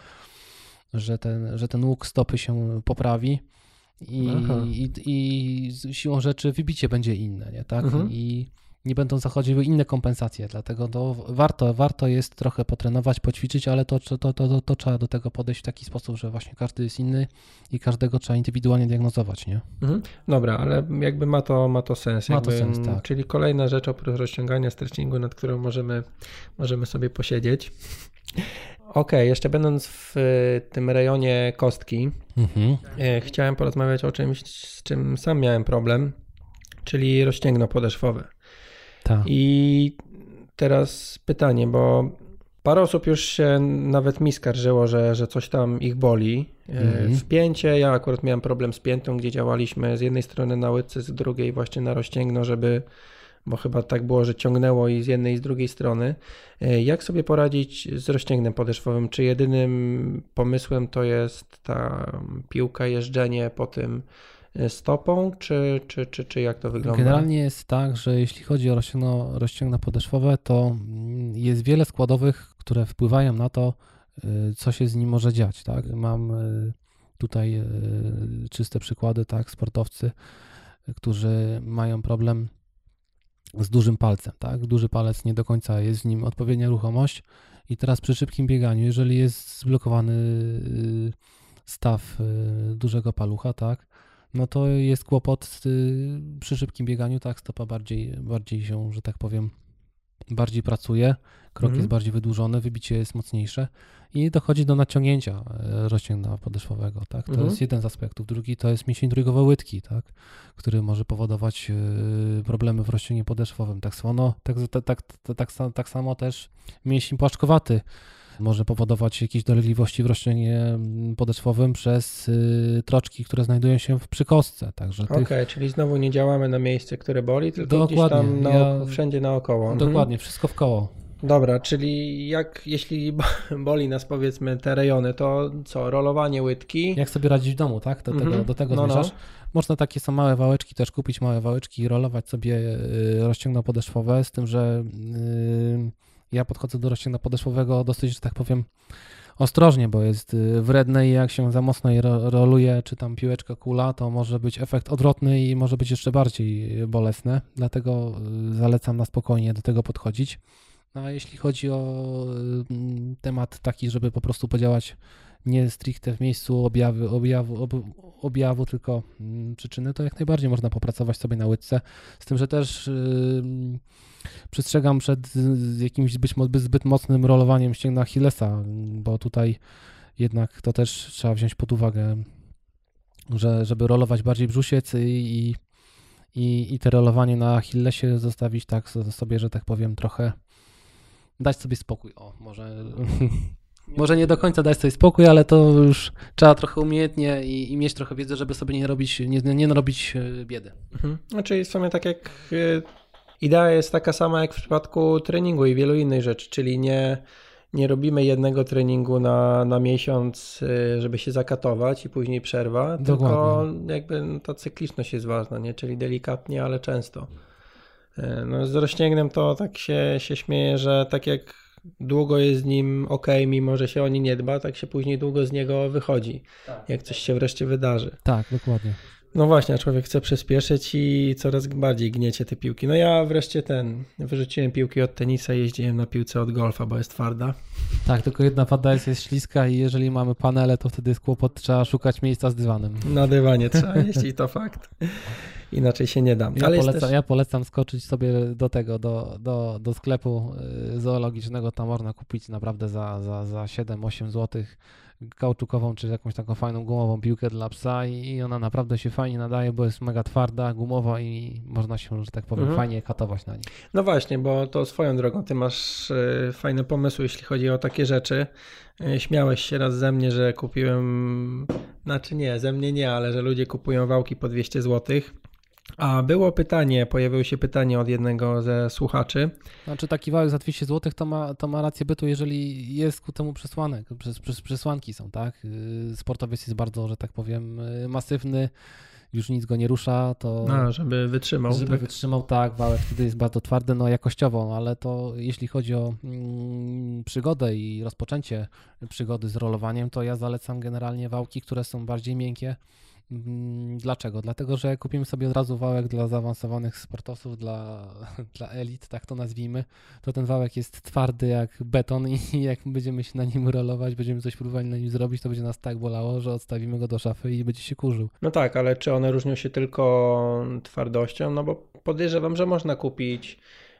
że ten, że ten łuk stopy się poprawi i, i, i siłą rzeczy wybicie będzie inne, nie? Tak? Mhm. I nie będą zachodziły inne kompensacje, dlatego to warto, warto jest trochę potrenować, poćwiczyć, ale to, to, to, to, to trzeba do tego podejść w taki sposób, że właśnie każdy jest inny i każdego trzeba indywidualnie diagnozować, nie? Mhm. Dobra, ale jakby ma to, ma to sens. Ma to jakby, sens, tak. Czyli kolejna rzecz oprócz rozciągania stretchingu, nad którą możemy, możemy sobie posiedzieć. Okej, jeszcze będąc w y, tym rejonie kostki, Mhm. e, chciałem porozmawiać o czymś, z czym sam miałem problem, czyli rozcięgno podeszwowe. Tak. I teraz pytanie, bo parę osób już się nawet mi skarżyło, że, że coś tam ich boli. E, Mhm. Wpięcie, ja akurat miałem problem z piętą, gdzie działaliśmy z jednej strony na łydce, z drugiej właśnie na rozcięgno, żeby, bo chyba tak było, że ciągnęło i z jednej i z drugiej strony. E, Jak sobie poradzić z rozcięgnem podeszwowym? Czy jedynym pomysłem to jest ta piłka, jeżdżenie po tym stopą, czy, czy, czy, czy jak to wygląda? Generalnie jest tak, że jeśli chodzi o rozciągno, rozciągna podeszwowe, to mm, jest wiele składowych, które wpływają na to, y, co się z nim może dziać. Tak? Mam y, tutaj czyste przykłady, tak, sportowcy, którzy mają problem z dużym palcem, tak? Duży palec nie do końca jest w nim odpowiednia ruchomość i teraz przy szybkim bieganiu, jeżeli jest zblokowany staw dużego palucha, tak? No to jest kłopot przy szybkim bieganiu, tak? Stopa bardziej, bardziej się, że tak powiem, bardziej pracuje, krok mhm. jest bardziej wydłużony, wybicie jest mocniejsze i dochodzi do naciągnięcia e, rozciągna podeszwowego, tak? To mhm. jest jeden z aspektów. Drugi to jest mięsień trójkowo łydki, tak? Który może powodować e, problemy w rozciągnięciu podeszwowym. Tak samo, tak, tak, tak, tak, tak samo też mięsień płaczkowaty może powodować jakieś dolegliwości w roślinie podeszwowym przez y, troczki, które znajdują się w przykostce. Także Okej, okay, czyli znowu nie działamy na miejsce, które boli, tylko Dokładnie. gdzieś tam na, ja... wszędzie naokoło. Mhm. Dokładnie, wszystko w koło. Dobra, czyli jak jeśli boli nas powiedzmy te rejony, to co, rolowanie łydki? Jak sobie radzić w domu, tak? Do tego, mm -hmm. do tego no, zmierzasz. No. Można takie są małe wałeczki też kupić, małe wałeczki i rolować sobie y, rozciągno podeszwowe, z tym, że yy, ja podchodzę do roślina podeszłowego dosyć, że tak powiem, ostrożnie, bo jest y, wredne i jak się za mocno je roluje, czy tam piłeczka kula, to może być efekt odwrotny i może być jeszcze bardziej bolesne. Dlatego y, zalecam na spokojnie do tego podchodzić. No a jeśli chodzi o y, temat taki, żeby po prostu podziałać nie stricte w miejscu objawy, objawu, ob, objawu tylko mm, przyczyny, to jak najbardziej można popracować sobie na łydce. Z tym, że też yy, przestrzegam przed jakimś być zbyt mocnym rolowaniem ścięgna Achillesa, bo tutaj jednak to też trzeba wziąć pod uwagę, że żeby rolować bardziej brzusiec i, i, i te rolowanie na Achillesie zostawić tak sobie, że tak powiem, trochę dać sobie spokój. O, może Może nie do końca dać sobie spokój, ale to już trzeba trochę umiejętnie i, i mieć trochę wiedzy, żeby sobie nie robić, nie, nie narobić e, biedy. Mhm. Znaczy w sumie tak jak e, idea jest taka sama jak w przypadku treningu i wielu innych rzeczy, czyli nie, nie robimy jednego treningu na, na miesiąc, e, żeby się zakatować i później przerwa, Dokładnie. tylko jakby no, ta cykliczność jest ważna, nie? czyli delikatnie, ale często. No z rozcięgnem to tak się, się śmieje, że tak jak długo jest z nim ok, mimo że się o nie nie dba, tak się później długo z niego wychodzi, tak. jak coś się wreszcie wydarzy. Tak, dokładnie. No właśnie, a człowiek chce przyspieszyć i coraz bardziej gniecie te piłki. No ja wreszcie ten, wyrzuciłem piłki od tenisa, jeździłem na piłce od golfa, bo jest twarda. Tak, tylko jedna wada jest, jest śliska i jeżeli mamy panele, to wtedy jest kłopot, trzeba szukać miejsca z dywanem. Na dywanie trzeba jeździć, to fakt. Inaczej się nie dam. Ja, polecam, też... ja polecam skoczyć sobie do tego, do, do, do sklepu y, zoologicznego. Tam można kupić naprawdę za, za, za 7-8 zł kauczukową, czy jakąś taką fajną gumową piłkę dla psa i ona naprawdę się fajnie nadaje, bo jest mega twarda, gumowa i można się, że tak powiem, mhm. fajnie katować na niej. No właśnie, bo to swoją drogą, ty masz y, fajne pomysły, jeśli chodzi o takie rzeczy. Y, śmiałeś się raz ze mnie, że kupiłem, znaczy nie, ze mnie nie, ale że ludzie kupują wałki po 200 złotych a było pytanie, pojawiło się pytanie od jednego ze słuchaczy. Znaczy taki wałek za 200 zł to ma, to ma rację bytu, jeżeli jest ku temu przesłanek, przes, przes, przesłanki są, tak? Y, sportowiec jest bardzo, że tak powiem, y, masywny, już nic go nie rusza, to... A, żeby wytrzymał. Żeby tak? wytrzymał, tak, wałek wtedy jest bardzo twardy, no jakościowo, no, ale to jeśli chodzi o mm, przygodę i rozpoczęcie przygody z rolowaniem, to ja zalecam generalnie wałki, które są bardziej miękkie, dlaczego? Dlatego, że kupimy sobie od razu wałek dla zaawansowanych sportowców, dla, dla elit, tak to nazwijmy, to ten wałek jest twardy jak beton i jak będziemy się na nim rolować, będziemy coś próbowali na nim zrobić, to będzie nas tak bolało, że odstawimy go do szafy i będzie się kurzył. No tak, ale czy one różnią się tylko twardością? No bo podejrzewam, że można kupić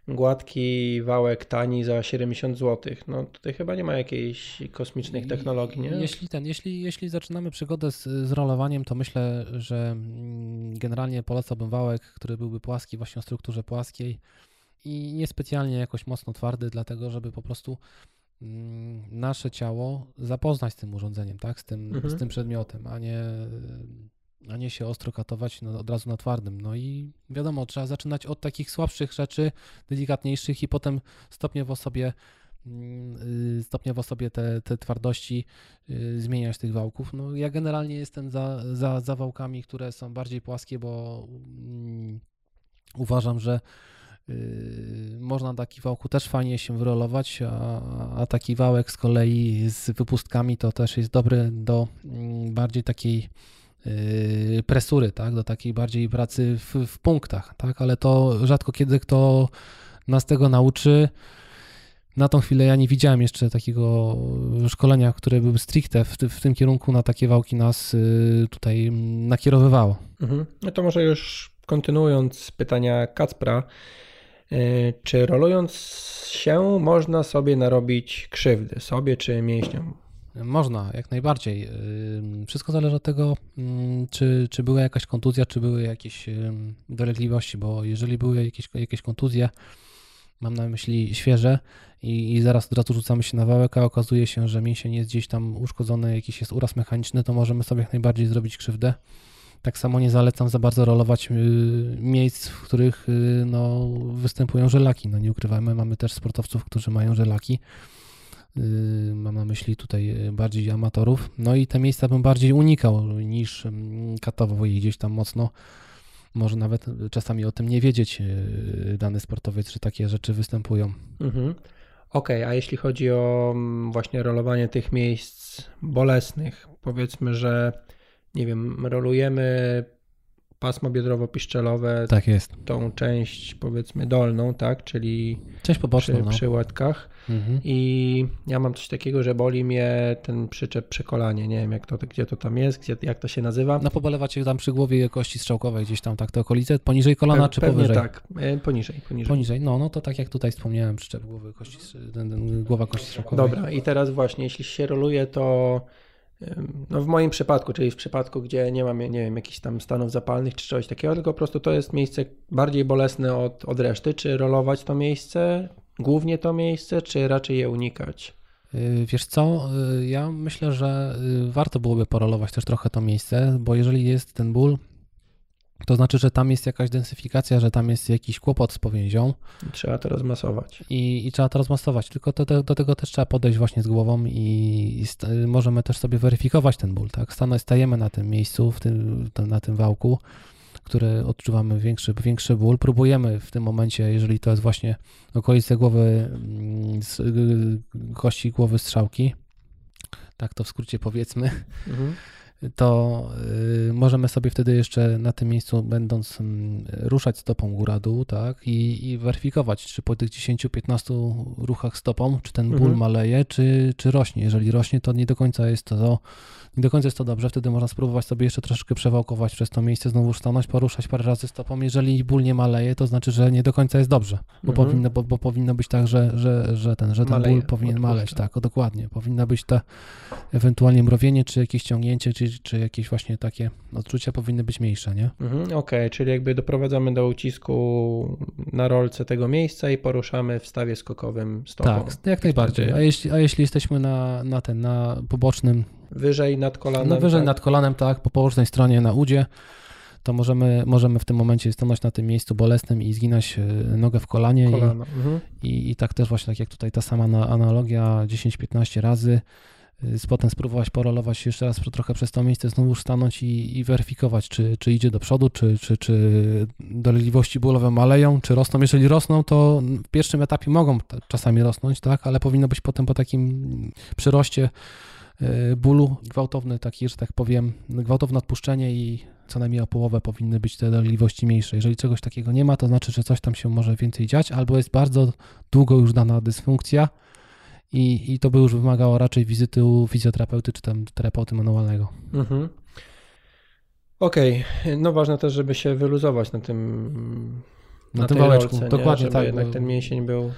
gładki wałek tani za 70 zł. No tutaj chyba nie ma jakiejś kosmicznych technologii, nie? Jeśli ten, jeśli, jeśli zaczynamy przygodę z, z rolowaniem, to myślę, że mm, generalnie polecałbym wałek, który byłby płaski, właśnie o strukturze płaskiej i niespecjalnie jakoś mocno twardy, dlatego żeby po prostu mm, nasze ciało zapoznać z tym urządzeniem, tak? Z tym, mhm. z tym przedmiotem, a nie a nie się ostro katować od razu na twardym. No i wiadomo, trzeba zaczynać od takich słabszych rzeczy, delikatniejszych i potem stopniowo sobie mm, stopniowo sobie te, te twardości zmieniać tych wałków. No, ja generalnie jestem za, za, za wałkami, które są bardziej płaskie, bo mm, uważam, że można taki wałku też fajnie się wyrolować, a, a, taki wałek z kolei z wypustkami to też jest dobry do mm, bardziej takiej presury, tak, do takiej bardziej pracy w, w punktach, tak, ale to rzadko kiedy kto nas tego nauczy. Na tą chwilę ja nie widziałem jeszcze takiego szkolenia, które by stricte w, w tym kierunku na takie wałki nas yy, tutaj nakierowywało. Mhm. No to może już kontynuując pytania Kacpra, yy, czy rolując się można sobie narobić krzywdy, sobie czy mięśniom? Można, jak najbardziej. Wszystko zależy od tego, czy, czy była jakaś kontuzja, czy były jakieś dolegliwości, bo jeżeli były jakieś, jakieś kontuzje, mam na myśli świeże i, i zaraz od razu rzucamy się na wałek, a okazuje się, że mięsień jest gdzieś tam uszkodzony, jakiś jest uraz mechaniczny, to możemy sobie jak najbardziej zrobić krzywdę. Tak samo nie zalecam za bardzo rolować y, miejsc, w których y, no, występują żelaki. No nie ukrywajmy, mamy też sportowców, którzy mają żelaki mam na myśli tutaj y, bardziej amatorów. No i te miejsca bym bardziej unikał niż mm, katował je gdzieś tam mocno. Może nawet czasami o tym nie wiedzieć y, dany sportowiec, że takie rzeczy występują. Mhm. Okej, okay, a jeśli chodzi o mm, właśnie rolowanie tych miejsc bolesnych, powiedzmy, że nie wiem, rolujemy pasmo biodrowo-piszczelowe, tak jest. tą część powiedzmy dolną, tak, czyli część poboczną przy, no. przy łydkach mhm. i ja mam coś takiego, że boli mnie ten przyczep przekolanie, nie wiem jak to, gdzie to tam jest, gdzie, jak to się nazywa. No pobolewa cię tam przy głowie kości strzałkowej gdzieś tam tak te okolice, poniżej kolana Pe czy powyżej? tak, e, poniżej, poniżej. Poniżej, no, no to tak jak tutaj wspomniałem, przyczep głowy kości, ten, ten, głowa kości strzałkowej. Dobra i teraz właśnie, jeśli się roluje, to no w moim przypadku, czyli w przypadku, gdzie nie mam, nie wiem, jakichś tam stanów zapalnych czy czegoś takiego, tylko po prostu to jest miejsce bardziej bolesne od, od reszty. Czy rolować to miejsce, głównie to miejsce, czy raczej je unikać? Y, wiesz co, y, ja myślę, że y, warto byłoby porolować też trochę to miejsce, bo jeżeli jest ten ból, to znaczy, że tam jest jakaś densyfikacja, że tam jest jakiś kłopot z powięzią. Trzeba to rozmasować. I, i trzeba to rozmasować, tylko to, to, do tego też trzeba podejść właśnie z głową i, i st- możemy też sobie weryfikować ten ból, tak? stajemy na tym miejscu, w tym, na tym wałku, który odczuwamy większy, większy ból. Próbujemy w tym momencie, jeżeli to jest właśnie okolice głowy, mm, kości głowy strzałki, tak to w skrócie powiedzmy, mhm to y, możemy sobie wtedy jeszcze na tym miejscu, będąc mm, ruszać stopą góra-dół, tak, i, i weryfikować, czy po tych 10-15 ruchach stopą, czy ten ból mhm. maleje, czy, czy rośnie. Jeżeli rośnie, to nie do końca jest to nie do końca jest to dobrze, wtedy można spróbować sobie jeszcze troszeczkę przewałkować przez to miejsce, znowu stanąć, poruszać parę razy stopą. Jeżeli ból nie maleje, to znaczy, że nie do końca jest dobrze, bo, mhm. powinno, bo, bo, powinno być tak, że, że, że ten, że ten maleje, ból powinien odpuszcza. maleć, tak, o, dokładnie. Powinna być to ewentualnie mrowienie, czy jakieś ciągnięcie, czy, czy jakieś właśnie takie odczucia powinny być mniejsze, nie? Mhm, Okej, okay, czyli jakby doprowadzamy do ucisku na rolce tego miejsca i poruszamy w stawie skokowym stopą. Tak, jak najbardziej. A jeśli, a jeśli jesteśmy na, na ten, na pobocznym Wyżej nad kolanem. No wyżej tak? nad kolanem, tak, po położnej stronie na udzie, to możemy, możemy w tym momencie stanąć na tym miejscu bolesnym i zginać e, nogę w kolanie. I, mhm. i, I, tak też właśnie, tak jak tutaj ta sama analogia, 10-15 razy, potem spróbować porolować jeszcze raz trochę przez to miejsce, znowu stanąć i, i weryfikować, czy, czy idzie do przodu, czy, czy, czy dolegliwości bólowe maleją, czy rosną. Jeżeli rosną, to w pierwszym etapie mogą czasami rosnąć, tak, ale powinno być potem po takim przyroście E, bólu, gwałtowny taki, że tak powiem, gwałtowne odpuszczenie i co najmniej o połowę powinny być te dolegliwości mniejsze. Jeżeli czegoś takiego nie ma, to znaczy, że coś tam się może więcej dziać, albo jest bardzo długo już dana dysfunkcja i, i to by już wymagało raczej wizyty u fizjoterapeuty czy tam terapeuty manualnego. Mhm. Okej, okay. no ważne też, żeby się wyluzować na tym na, na tym wałeczku, dokładnie żeby tak. jednak ten mięsień był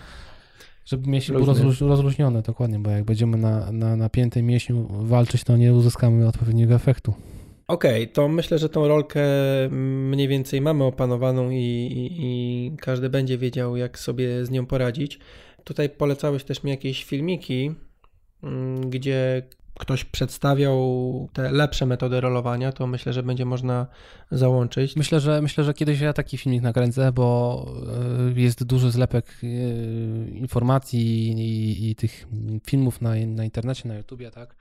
żeby mięsień był rozluź, rozluźniony, dokładnie, bo jak będziemy na, na napiętym mięśniu walczyć, to nie uzyskamy odpowiedniego efektu. Okej, okay, to myślę, że tą rolkę mniej więcej mamy opanowaną i, i, i, każdy będzie wiedział, jak sobie z nią poradzić. Tutaj polecałeś też mi jakieś filmiki, mm, gdzie ktoś przedstawiał te lepsze metody rolowania, to myślę, że będzie można załączyć. Myślę, że myślę, że kiedyś ja taki filmik nakręcę, bo y, jest duży zlepek y, informacji i, i tych filmów na, na internecie, na YouTubie, tak?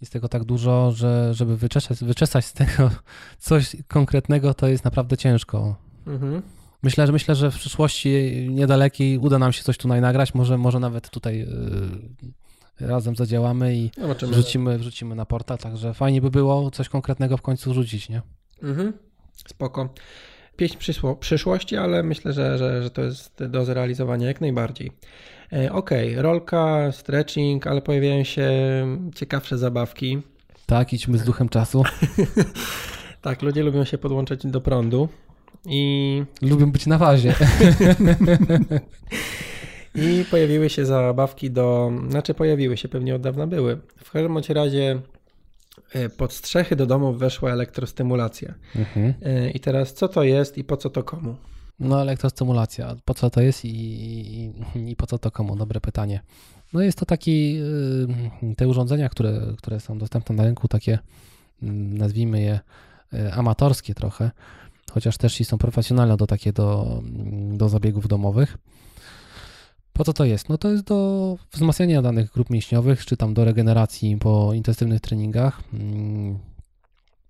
Jest tego tak dużo, że żeby wyczesać, wyczesać z tego coś konkretnego, to jest naprawdę ciężko. Mhm. Myślę, że myślę, że w przyszłości niedalekiej uda nam się coś tutaj nagrać, może, może nawet tutaj yy, razem zadziałamy i wrzucimy, wrzucimy na portal, także fajnie by było coś konkretnego w końcu rzucić, nie? Mhm. Spoko. Pieśń przyszłości, ale myślę, że, że, że to jest do zrealizowania jak najbardziej. E, ok, rolka, stretching, ale pojawiają się ciekawsze zabawki. Tak, idźmy z duchem czasu. tak, ludzie lubią się podłączać do prądu. I lubią być na fazie. I pojawiły się zabawki do. Znaczy, pojawiły się, pewnie od dawna były. W każdym bądź razie e, pod strzechy do domu weszła elektrostymulacja. Mhm. E, I teraz co to jest i po co to komu? No, elektrostymulacja. Po co to jest i, i, i po co to komu? Dobre pytanie. No, jest to taki. Y, te urządzenia, które, które są dostępne na rynku, takie mm, nazwijmy je y, amatorskie trochę chociaż też i są profesjonalne do takie do, do zabiegów domowych. Po co to jest? No to jest do wzmacniania danych grup mięśniowych, czy tam do regeneracji po intensywnych treningach. Mm,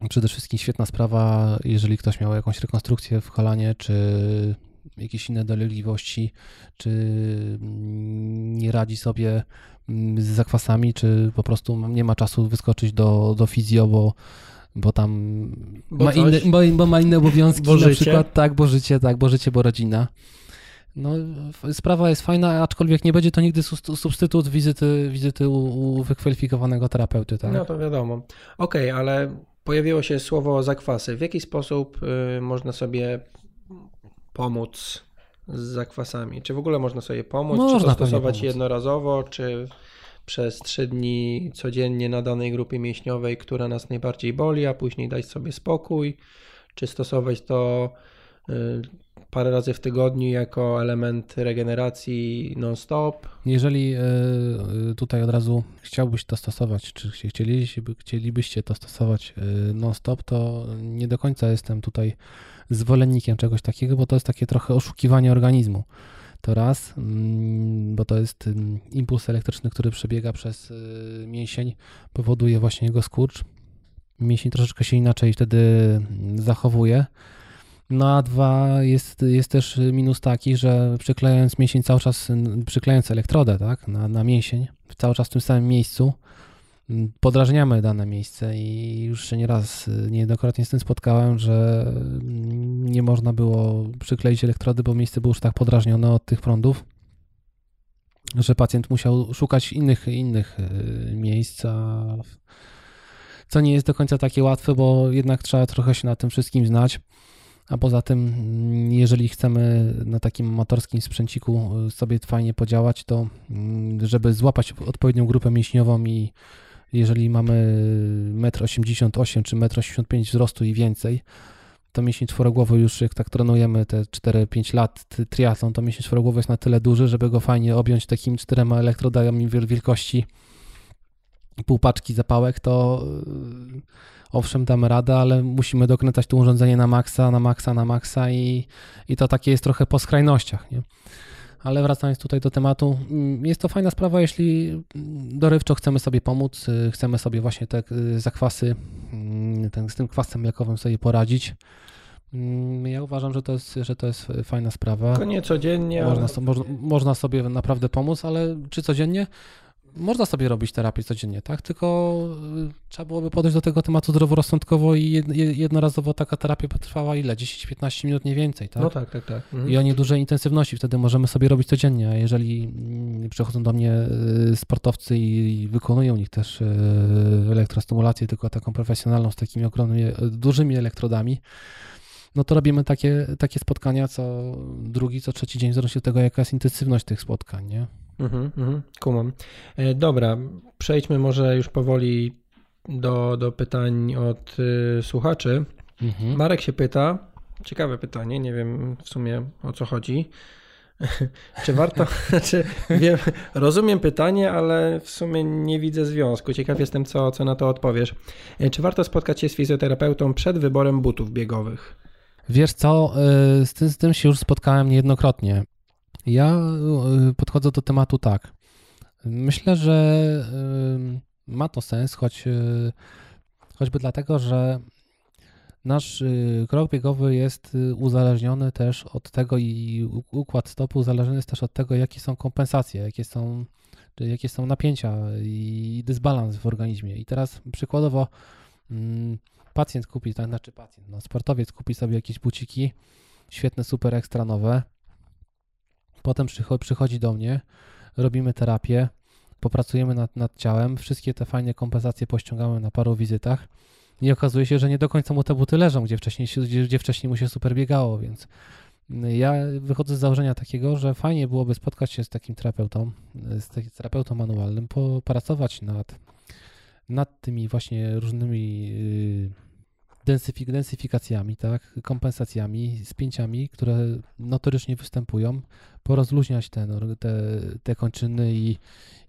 przede wszystkim świetna sprawa, jeżeli ktoś miał jakąś rekonstrukcję w kolanie, czy jakieś inne dolegliwości, czy nie radzi sobie mm, z zakwasami, czy po prostu nie ma czasu wyskoczyć do, do fizjo, bo bo tam bo ma, inne, bo, bo, ma inne obowiązki, bo na życie. przykład tak, bo życie, tak, bo życie, bo rodzina. No, sprawa jest fajna, aczkolwiek nie będzie to nigdy substytut wizyty, wizyty u, u wykwalifikowanego terapeuty. Tak? No to wiadomo. Okej, okay, ale pojawiło się słowo zakwasy. W jaki sposób y, można sobie pomóc z zakwasami? Czy w ogóle można sobie pomóc? Można czy to stosować pomóc. jednorazowo, czy przez 3 dni codziennie na danej grupie mięśniowej, która nas najbardziej boli, a później dać sobie spokój, czy stosować to y, parę razy w tygodniu jako element regeneracji non-stop. Jeżeli y, y, tutaj od razu chciałbyś to stosować, czy chcielibyście to stosować non-stop, to nie do końca jestem tutaj zwolennikiem czegoś takiego, bo to jest takie trochę oszukiwanie organizmu. To raz, mm, bo to jest mm, impuls elektryczny, który przebiega przez y, mięsień, powoduje właśnie jego skurcz. Mięsień troszeczkę się inaczej wtedy mm, zachowuje. No a dwa, jest, jest też minus taki, że przyklejając mięsień cały czas, przyklejając elektrodę tak, na, na mięsień, cały czas w tym samym miejscu, podrażniamy dane miejsce i już się nieraz, niejednokrotnie z tym spotkałem, że nie można było przykleić elektrody, bo miejsce było już tak podrażnione od tych prądów, że pacjent musiał szukać innych, innych e, miejsc, co nie jest do końca takie łatwe, bo jednak trzeba trochę się na tym wszystkim znać. A poza tym, jeżeli chcemy na takim amatorskim sprzęciku sobie fajnie podziałać, to mm, żeby złapać odpowiednią grupę mięśniową i jeżeli mamy 1,88 m czy 1,85 m wzrostu i więcej, to mięsień czworogłowy już jak tak trenujemy te 4-5 lat triatlon, to mięsień czworogłowy jest na tyle duży, żeby go fajnie objąć takimi czterema elektrodami wielkości pół paczki zapałek, to yy, owszem damy radę, ale musimy dokręcać to urządzenie na maksa, na maksa, na maksa i, i to takie jest trochę po skrajnościach, nie? Ale wracając tutaj do tematu, mm, jest to fajna sprawa, jeśli dorywczo chcemy sobie pomóc, y, chcemy sobie właśnie te y, zakwasy, mm, ten, z tym kwasem mlekowym sobie poradzić. Mm, ja uważam, że to jest, że to jest fajna sprawa. To nie codziennie. Można, ale... można, można sobie naprawdę pomóc, ale czy codziennie? Można sobie robić terapię codziennie, tak? Tylko y, trzeba byłoby podejść do tego tematu zdroworozsądkowo i jednorazowo taka terapia potrwała ile? 10-15 minut, nie więcej, tak? No tak, tak, tak. Mhm. I o niedużej intensywności wtedy możemy sobie robić codziennie, a jeżeli mm, przychodzą do mnie y, sportowcy i wykonują nich też y, elektrostymulację, tylko taką profesjonalną, z takimi ogromnymi, dużymi elektrodami, no to robimy takie, takie spotkania co drugi, co trzeci dzień, w zależności od tego, jaka jest intensywność tych spotkań, nie? Mhm, mhm, kumam. E, dobra, przejdźmy może już powoli do, do pytań od y, słuchaczy. Mhm. Marek się pyta, ciekawe pytanie, nie wiem w sumie o co chodzi. czy warto, wiem, rozumiem pytanie, ale w sumie nie widzę związku. Ciekaw jestem, co, co na to odpowiesz. E, czy warto spotkać się z fizjoterapeutą przed wyborem butów biegowych? Wiesz co, y, z tym, z tym się już spotkałem niejednokrotnie. Ja y, podchodzę do tematu tak. Myślę, że y, ma to sens, choć choćby dlatego, że nasz krok biegowy jest uzależniony też od tego i układ stopu uzależniony jest też od tego, jakie są kompensacje, jakie są, jakie są napięcia i dysbalans w organizmie. I teraz przykładowo mm, pacjent kupi, tak, znaczy pacjent, no sportowiec kupi sobie jakieś buciki, świetne, super ekstra nowe, potem przychodzi do mnie, robimy terapię, popracujemy nad, nad ciałem, wszystkie te fajne kompensacje pościągamy na paru wizytach i okazuje się, że nie do końca mu te buty leżą, gdzie wcześniej, gdzie, gdzie wcześniej mu się super biegało, więc ja wychodzę z założenia takiego, że fajnie byłoby spotkać się z takim terapeutą, z takim terapeutą manualnym, popracować nad, nad tymi właśnie różnymi yy, densyfik densyfikacjami, tak, kompensacjami, spięciami, które notorycznie występują, porozluźniać te, te, te kończyny i,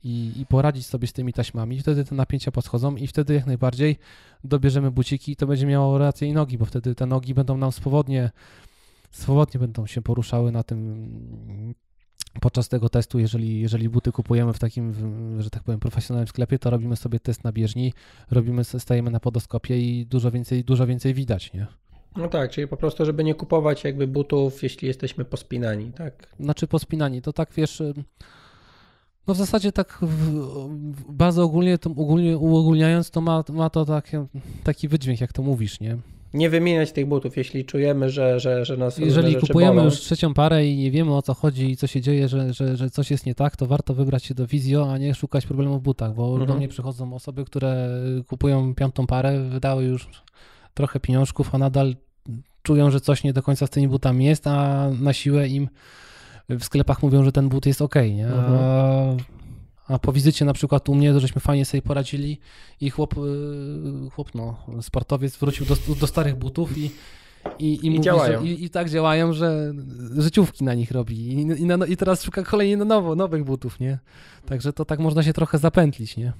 i, i poradzić sobie z tymi taśmami. Wtedy te napięcia poschodzą i wtedy jak najbardziej dobierzemy buciki i to będzie miało rację i nogi, bo wtedy te nogi będą nam swobodnie, swobodnie będą się poruszały na tym podczas tego testu, jeżeli, jeżeli buty kupujemy w takim, że tak powiem, profesjonalnym sklepie, to robimy sobie test na bieżni, robimy, stajemy na podoskopie i dużo więcej, dużo więcej widać, nie? No tak, czyli po prostu, żeby nie kupować jakby butów, jeśli jesteśmy pospinani, tak? Znaczy pospinani, to tak wiesz, no w zasadzie tak bardzo ogólnie, to ogólnie uogólniając, to ma, ma to taki, taki wydźwięk, jak to mówisz, nie? Nie wymieniać tych butów, jeśli czujemy, że, że, że nas Jeżeli kupujemy bolą. już trzecią parę i nie wiemy o co chodzi i co się dzieje, że, że, że coś jest nie tak, to warto wybrać się do Wizjo, a nie szukać problemu w butach, bo mhm. do mnie przychodzą osoby, które kupują piątą parę, wydały już trochę pieniążków, a nadal czują, że coś nie do końca z tymi butami jest, a na siłę im w sklepach mówią, że ten but jest ok, nie? Mhm. A po wizycie na przykład u mnie, żeśmy fajnie sobie poradzili i chłop, y, chłop no, sportowiec wrócił do, do starych butów i i, i, I mówi, działają. Że, i, I, tak działają, że życiówki na nich robi. I, i, na, I, teraz szuka kolejnie na nowo, nowych butów, nie? Także to tak można się trochę zapętlić, nie?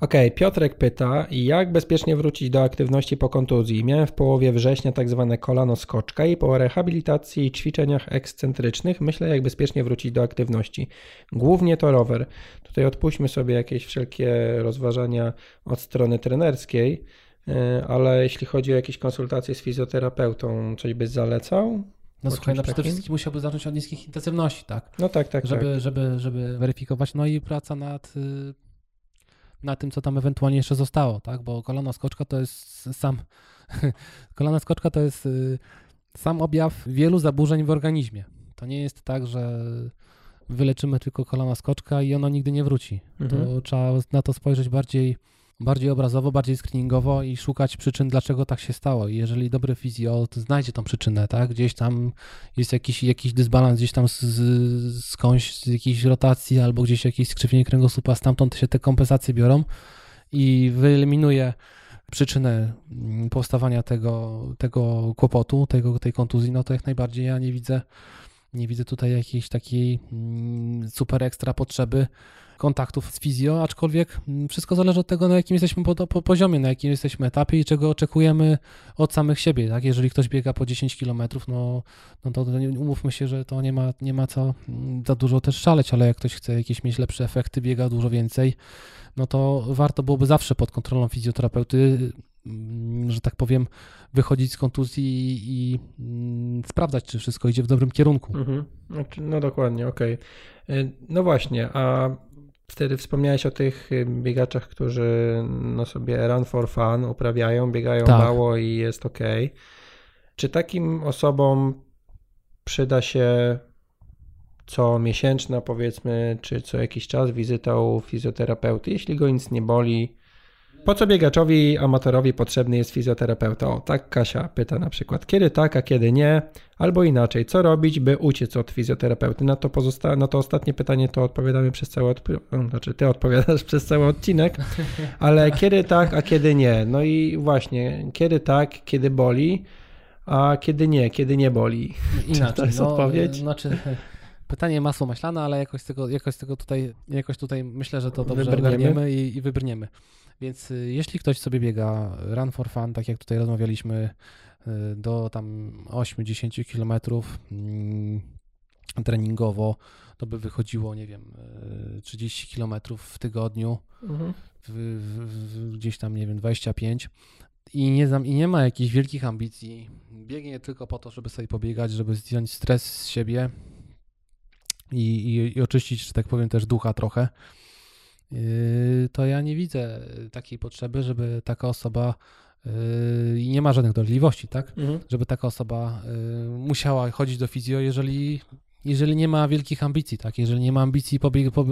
Okej, okay, Piotrek pyta, jak bezpiecznie wrócić do aktywności po kontuzji? Miałem w połowie września tak zwane kolano skoczka i po rehabilitacji i ćwiczeniach ekscentrycznych myślę, jak bezpiecznie wrócić do aktywności. Głównie to rower. Tutaj odpuśćmy sobie jakieś wszelkie rozważania od strony trenerskiej. E, ale jeśli chodzi o jakieś konsultacje z fizjoterapeutą, coś byś zalecał? No słuchaj, no przede wszystkim musiałby zacząć od niskich intensywności, tak? No tak, tak. Żeby, tak. żeby, żeby weryfikować, no i praca nad, y, nad tym, co tam ewentualnie jeszcze zostało, tak? Bo kolana skoczka to jest sam, kolana skoczka to jest y, sam objaw wielu zaburzeń w organizmie. To nie jest tak, że wyleczymy tylko kolana skoczka i ono nigdy nie wróci. Mhm. To trzeba na to spojrzeć bardziej bardziej obrazowo, bardziej screeningowo i szukać przyczyn, dlaczego tak się stało. I jeżeli dobry fizjo znajdzie tą przyczynę, tak, gdzieś tam jest jakiś, jakiś dysbalans, gdzieś tam z, z, skądś z jakiejś rotacji albo gdzieś jakieś skrzywienie kręgosłupa, stamtąd się te kompensacje biorą i wyeliminuje przyczynę mm, powstawania tego, tego kłopotu, tego, tej kontuzji, no to jak najbardziej ja nie widzę, nie widzę tutaj jakiejś takiej mm, super ekstra potrzeby kontaktów z fizjo, aczkolwiek mm, wszystko zależy od tego, na jakim jesteśmy po, po, poziomie, na jakim jesteśmy etapie i czego oczekujemy od samych siebie. Tak? Jeżeli ktoś biega po 10 km, no, no to umówmy się, że to nie ma, nie ma co mm, za dużo też szaleć, ale jak ktoś chce jakieś mieć lepsze efekty, biega dużo więcej, no to warto byłoby zawsze pod kontrolą fizjoterapeuty, że tak powiem, wychodzić z kontuzji i, i sprawdzać, czy wszystko idzie w dobrym kierunku. Mhm. Znaczy, no dokładnie, okej. Okay. No właśnie, a Wtedy wspomniałeś o tych y, biegaczach, którzy no sobie run for fun uprawiają, biegają tak. mało i jest ok. Czy takim osobom przyda się co miesięczna, powiedzmy, czy co jakiś czas wizyta u fizjoterapeuty, jeśli go nic nie boli, po co biegaczowi amatorowi potrzebny jest fizjoterapeuta? O, tak Kasia pyta na przykład, kiedy tak, a kiedy nie, albo inaczej, co robić, by uciec od fizjoterapeuty? Na to, pozosta- na to ostatnie pytanie to odpowiadamy przez cały, odp- znaczy ty odpowiadasz przez cały odcinek, ale kiedy tak, a kiedy nie? No i właśnie, kiedy tak, kiedy boli, a kiedy nie, kiedy nie boli? Inaczej, to jest no, odpowiedź? Znaczy, Pytanie masło maślane, ale jakoś tego, jakoś tego tutaj, jakoś tutaj myślę, że to dobrze Wybrniemy. ogarniemy i, i wybrniemy. Więc y, jeśli ktoś sobie biega run for fun, tak jak tutaj rozmawialiśmy, y, do tam 8-10 kilometrów mm, treningowo, to by wychodziło, nie wiem, y, 30 kilometrów w tygodniu, Mhm. w, w, gdzieś tam, nie wiem, 25 i nie, i nie ma jakichś wielkich ambicji. Biegnie tylko po to, żeby sobie pobiegać, żeby zdjąć stres z siebie i, i, i oczyścić, że tak powiem, też ducha trochę. Yy, to ja nie widzę takiej potrzeby, żeby taka osoba yy, i nie ma żadnych dolegliwości, tak? Mhm. Żeby taka osoba yy, musiała chodzić do fizjo, jeżeli, jeżeli nie ma wielkich ambicji, tak? Jeżeli nie ma ambicji, pobieg, po,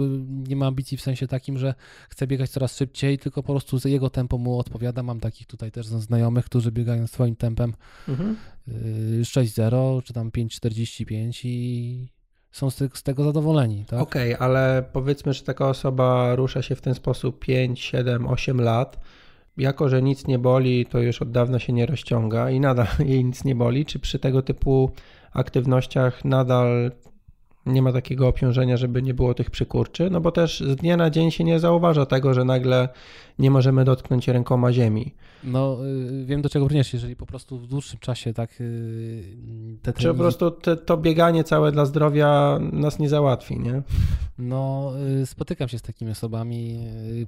nie ma ambicji w sensie takim, że chce biegać coraz szybciej, tylko po prostu jego tempo mu odpowiada. Mam takich tutaj też znajomych, którzy biegają swoim tempem Mhm. yy, 6.0 czy tam 5.45 i są z, z tego zadowoleni, tak? Okej, ale powiedzmy, że taka osoba rusza się w ten sposób 5, 7, 8 lat. Jako, że nic nie boli, to już od dawna się nie rozciąga i nadal jej nic nie boli. Czy przy tego typu aktywnościach nadal nie ma takiego obciążenia, żeby nie było tych przykurczy? No bo też z dnia na dzień się nie zauważa tego, że nagle nie możemy dotknąć rękoma ziemi. No, y, wiem do czego brniesz, jeżeli po prostu w dłuższym czasie tak y, te Czy po treningi, prostu te, to bieganie całe dla zdrowia nas nie załatwi, nie? no y, spotykam się z takimi osobami.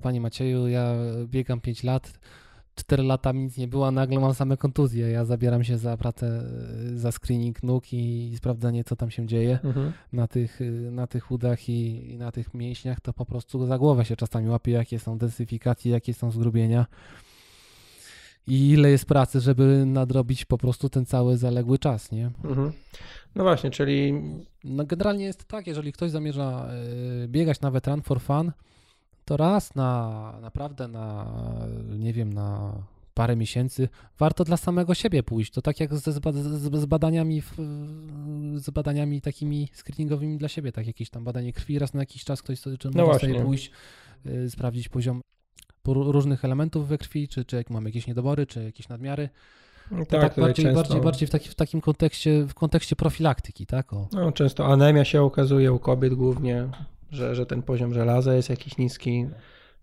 Panie Macieju, ja biegam 5 lat, 4 lata mi nic nie było, a nagle mam same kontuzje. Ja zabieram się za pracę, y, za screening nóg i, sprawdzanie, co tam się dzieje Mhm. na tych, y, na tych udach i, i na tych mięśniach, to po prostu za głowę się czasami łapie, jakie są densyfikacje, jakie są zgrubienia. I ile jest pracy, żeby nadrobić po prostu ten cały zaległy czas, nie? Mhm. No właśnie, czyli No generalnie jest tak, jeżeli ktoś zamierza y, biegać nawet run for fun, to raz na naprawdę na, nie wiem, na parę miesięcy warto dla samego siebie pójść. To tak jak ze, z, z badaniami, w, z badaniami takimi screeningowymi dla siebie, tak jakieś tam badanie krwi, raz na jakiś czas ktoś sobie, czy No sobie pójść, y, sprawdzić poziom różnych elementów we krwi, czy, czy jak mamy jakieś niedobory, czy jakieś nadmiary. tak, To tak, tutaj bardziej, często, bardziej, bardziej w, taki, w takim kontekście, w kontekście profilaktyki, tak? O. No, często anemia się okazuje u kobiet głównie, że, że ten poziom żelaza jest jakiś niski.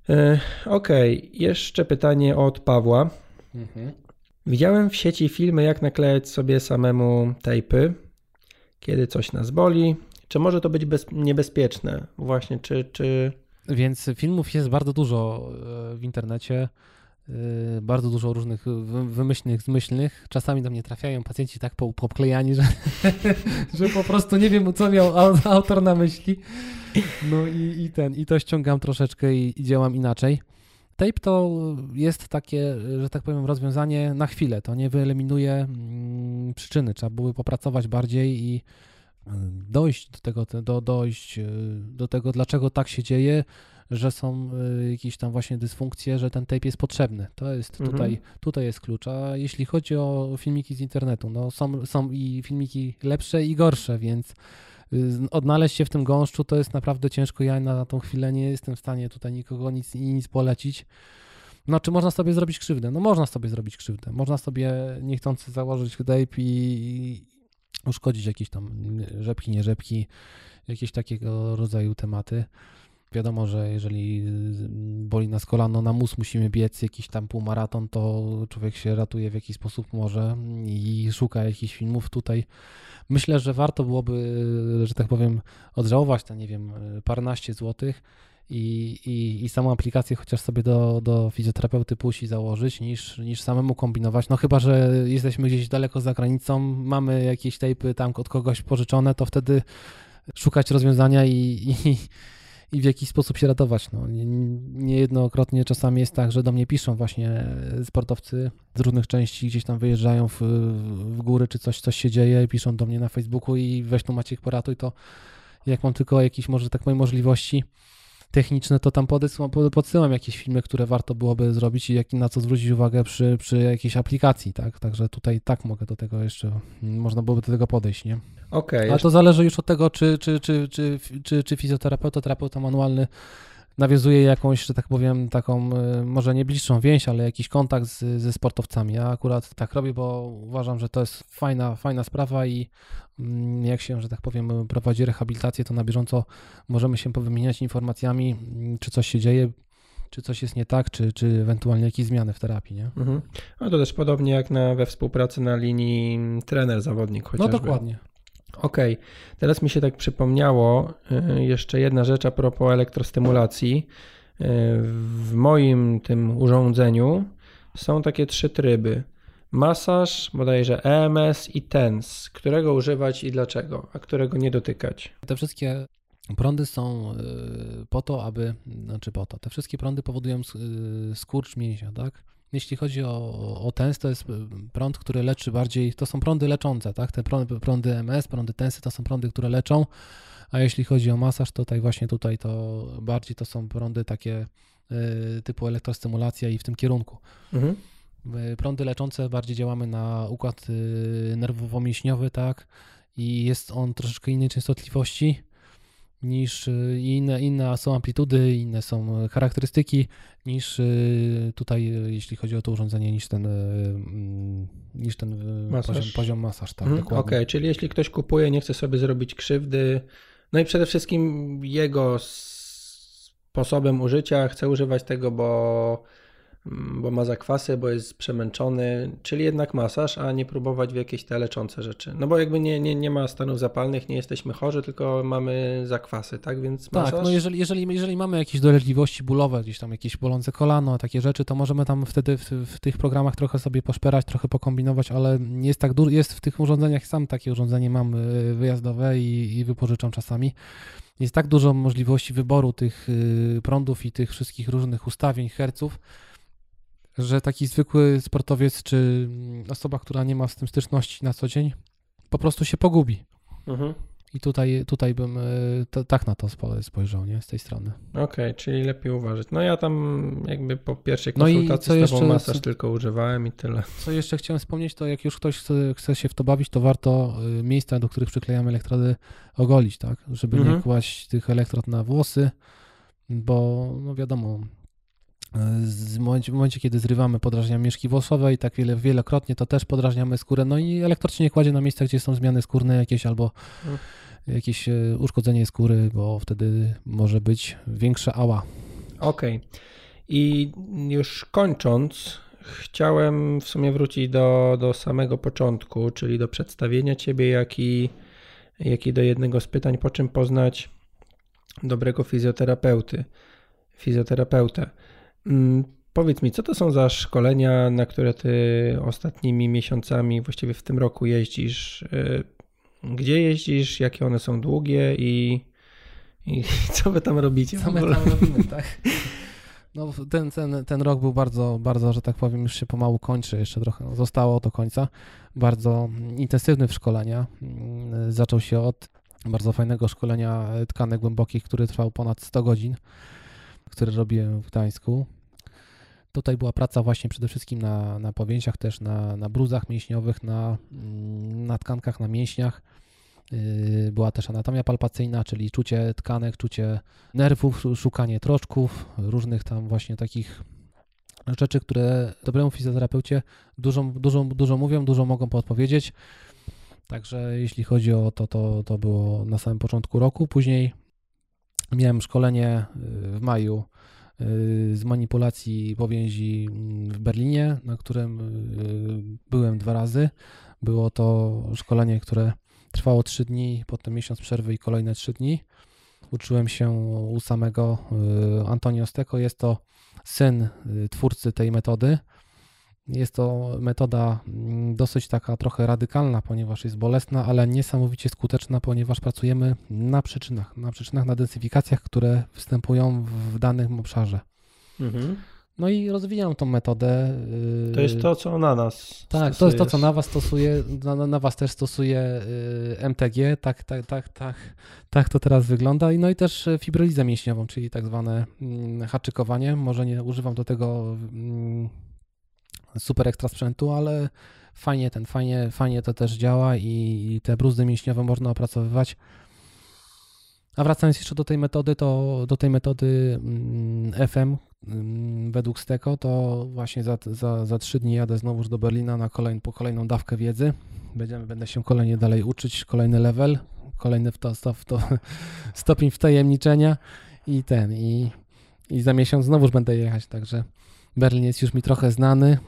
E, Okej, jeszcze pytanie od Pawła. Mhm. Widziałem w sieci filmy, jak naklejać sobie samemu tejpy, kiedy coś nas boli. Czy może to być bez, niebezpieczne? Właśnie, czy, czy... Więc filmów jest bardzo dużo e, w internecie, bardzo dużo różnych wy- wymyślnych, zmyślnych. Czasami do mnie trafiają pacjenci tak po- poklejani, że, że po prostu nie wiem, co miał au- autor na myśli. No i, i ten, i to ściągam troszeczkę i, i działam inaczej. Tape to jest takie, że tak powiem, rozwiązanie na chwilę. To nie wyeliminuje mm, przyczyny. Trzeba byłoby popracować bardziej i y, dojść do tego, do, dojść y, do tego, dlaczego tak się dzieje, że są y, jakieś tam właśnie dysfunkcje, że ten tape jest potrzebny. To jest Mhm. tutaj, tutaj jest klucz. A jeśli chodzi o filmiki z internetu, no są, są i filmiki lepsze i gorsze, więc y, odnaleźć się w tym gąszczu to jest naprawdę ciężko. Ja na tą chwilę nie jestem w stanie tutaj nikogo nic, nic polecić. No, czy można sobie zrobić krzywdę? No, można sobie zrobić krzywdę. Można sobie niechcący założyć tape i, uszkodzić jakieś tam rzepki, nie rzepki, jakieś takiego rodzaju tematy. Wiadomo, że jeżeli y, boli nas kolano, na mus musimy biec jakiś tam półmaraton, to człowiek się ratuje w jakiś sposób może i szuka jakichś filmów tutaj. Myślę, że warto byłoby, że tak powiem, odżałować te, nie wiem, paręnaście złotych i, i, i samą aplikację chociaż sobie do, do fizjoterapeuty pójść i założyć, niż, niż samemu kombinować. No chyba, że jesteśmy gdzieś daleko za granicą, mamy jakieś tejpy tam od kogoś pożyczone, to wtedy szukać rozwiązania i, i, i w jakiś sposób się ratować. No, nie- niejednokrotnie czasami jest tak, że do mnie piszą właśnie sportowcy z różnych części, gdzieś tam wyjeżdżają w, w góry, czy coś, coś się dzieje, piszą do mnie na Facebooku i weź tu Maciek poratuj, to jak mam tylko jakieś, może tak powiem, możliwości techniczne, to tam podsyłam, podsyłam jakieś filmy, które warto byłoby zrobić i jak, na co zwrócić uwagę przy, przy jakiejś aplikacji, tak? Także tutaj tak mogę do tego jeszcze, można byłoby do tego podejść, nie? Okej, Ale to zależy już od tego, czy, czy, czy, czy, czy, czy fizjoterapeuta, terapeuta manualny nawiązuje jakąś, że tak powiem, taką y, może nie bliższą więź, ale jakiś kontakt z, ze sportowcami. Ja akurat tak robię, bo uważam, że to jest fajna, fajna sprawa i mm, jak się, że tak powiem, prowadzi rehabilitację, to na bieżąco możemy się powymieniać informacjami, mm, czy coś się dzieje, czy coś jest nie tak, czy, czy ewentualnie jakieś zmiany w terapii, nie? Mhm. A to też podobnie jak na, we współpracy na linii trener-zawodnik chociażby. No dokładnie. Okej, okay. teraz mi się tak przypomniało y, jeszcze jedna rzecz a propos elektrostymulacji. Y, w moim tym urządzeniu są takie trzy tryby. Masaż, bodajże EMS i TENS. Którego używać i dlaczego, a którego nie dotykać? Te wszystkie prądy są y, po to, aby, znaczy po to, te wszystkie prądy powodują skurcz mięśnia, tak? Jeśli chodzi o, o TENS, to jest y, prąd, który leczy bardziej, to są prądy leczące, tak? Te prądy, prądy MS, prądy TENSy to są prądy, które leczą, a jeśli chodzi o masaż, to tutaj właśnie tutaj to bardziej to są prądy takie y, typu elektrostymulacja i w tym kierunku. Mhm. Y, prądy leczące bardziej działamy na układ nerwowo-mięśniowy, tak? I jest on troszeczkę innej częstotliwości niż y, inne, inne są amplitudy, inne są charakterystyki niż y, tutaj, y, jeśli chodzi o to urządzenie, niż ten, mm, niż ten masaż. Poziom, poziom masaż. Tak, hmm, Okej, okay, czyli jeśli ktoś kupuje, nie chce sobie zrobić krzywdy, no i przede wszystkim jego sposobem użycia chce używać tego, bo bo ma zakwasy, bo jest przemęczony, czyli jednak masaż, a nie próbować w jakieś te leczące rzeczy. No bo jakby nie, nie, nie ma stanów zapalnych, nie jesteśmy chorzy, tylko mamy zakwasy, tak? Więc masaż... Tak, no jeżeli, jeżeli, jeżeli mamy jakieś dolegliwości bólowe, gdzieś tam jakieś bolące kolano, takie rzeczy, to możemy tam wtedy w, w tych programach trochę sobie poszperać, trochę pokombinować, ale jest tak dużo, jest w tych urządzeniach, sam takie urządzenie mam y, wyjazdowe i, i wypożyczam czasami, jest tak dużo możliwości wyboru tych y, prądów i tych wszystkich różnych ustawień, herców, że taki zwykły sportowiec czy osoba, która nie ma z tym styczności na co dzień, po prostu się pogubi. Mhm. I tutaj, tutaj bym e, to, tak na to spojrzał, nie? Z tej strony. Okej, okay, czyli lepiej uważać. No ja tam jakby po pierwszej konsultacji no i co z tobą jeszcze, masaż tylko używałem i tyle. Co jeszcze chciałem wspomnieć, to jak już ktoś chce, chce się w to bawić, to warto e, miejsca, do których przyklejamy elektrody ogolić, tak? Żeby mhm. nie kłaść tych elektrod na włosy, bo no wiadomo, w momencie, w momencie, kiedy zrywamy, podrażniamy mieszki włosowe i tak wiele, wielokrotnie to też podrażniamy skórę. No i elektrod się nie kładzie na miejsca, gdzie są zmiany skórne jakieś albo mm. jakieś e, uszkodzenie skóry, bo wtedy może być większa ała. Okej. Okay. I już kończąc, chciałem w sumie wrócić do, do samego początku, czyli do przedstawienia Ciebie, jak i, jak i do jednego z pytań, po czym poznać dobrego fizjoterapeuty, fizjoterapeutę. Mm, powiedz mi, co to są za szkolenia, na które ty ostatnimi miesiącami, właściwie w tym roku jeździsz? Y, gdzie jeździsz, jakie one są długie i, i co wy tam robicie? Co my tam robimy, tak? No, ten, ten, ten rok był bardzo, bardzo, że tak powiem, już się pomału kończy, jeszcze trochę zostało do końca. Bardzo intensywny w szkolenia. Mm, zaczął się od bardzo fajnego szkolenia tkanek głębokich, który trwał ponad 100 godzin, który robiłem w Gdańsku. Tutaj była praca właśnie przede wszystkim na, na powięciach, też na, na bruzach mięśniowych, na, mm, na tkankach, na mięśniach. Yy, była też anatomia palpacyjna, czyli czucie tkanek, czucie nerwów, szukanie troczków, różnych tam właśnie takich rzeczy, które dobremu fizjoterapeucie dużo, dużo, dużo mówią, dużo mogą podpowiedzieć. Także jeśli chodzi o to, to, to było na samym początku roku. Później miałem szkolenie yy, w maju z manipulacji powięzi w Berlinie, na którym y, byłem dwa razy. Było to szkolenie, które trwało trzy dni, potem miesiąc przerwy i kolejne trzy dni. Uczyłem się u samego y, Antonio Steko. Jest to syn twórcy tej metody. Jest to metoda mm, dosyć taka trochę radykalna, ponieważ jest bolesna, ale niesamowicie skuteczna, ponieważ pracujemy na przyczynach, na przyczynach, na densyfikacjach, które występują w danym obszarze. Mhm. No i rozwijam tą metodę. To jest to, co na nas. Tak, stosujesz. to jest to, co na was stosuje. Na, na was też stosuje MTG. Tak, tak, tak, tak, tak to teraz wygląda. No i też fibrolizę mięśniową, czyli tak zwane mm, haczykowanie. Może nie używam do tego mm, super ekstra sprzętu, ale fajnie ten, fajnie, fajnie to też działa i, te bruzdy mięśniowe można opracowywać. A wracając jeszcze do tej metody, to do tej metody mm, FM mm, według Steko, to właśnie za, za, za trzy dni jadę znowuż do Berlina na kolejn, po kolejną dawkę wiedzy. Będziemy, będę się kolejnie dalej uczyć, kolejny level, kolejny w to, w to, stopień wtajemniczenia i ten, i, i za miesiąc znowuż będę jechać, także Berlin jest już mi trochę znany.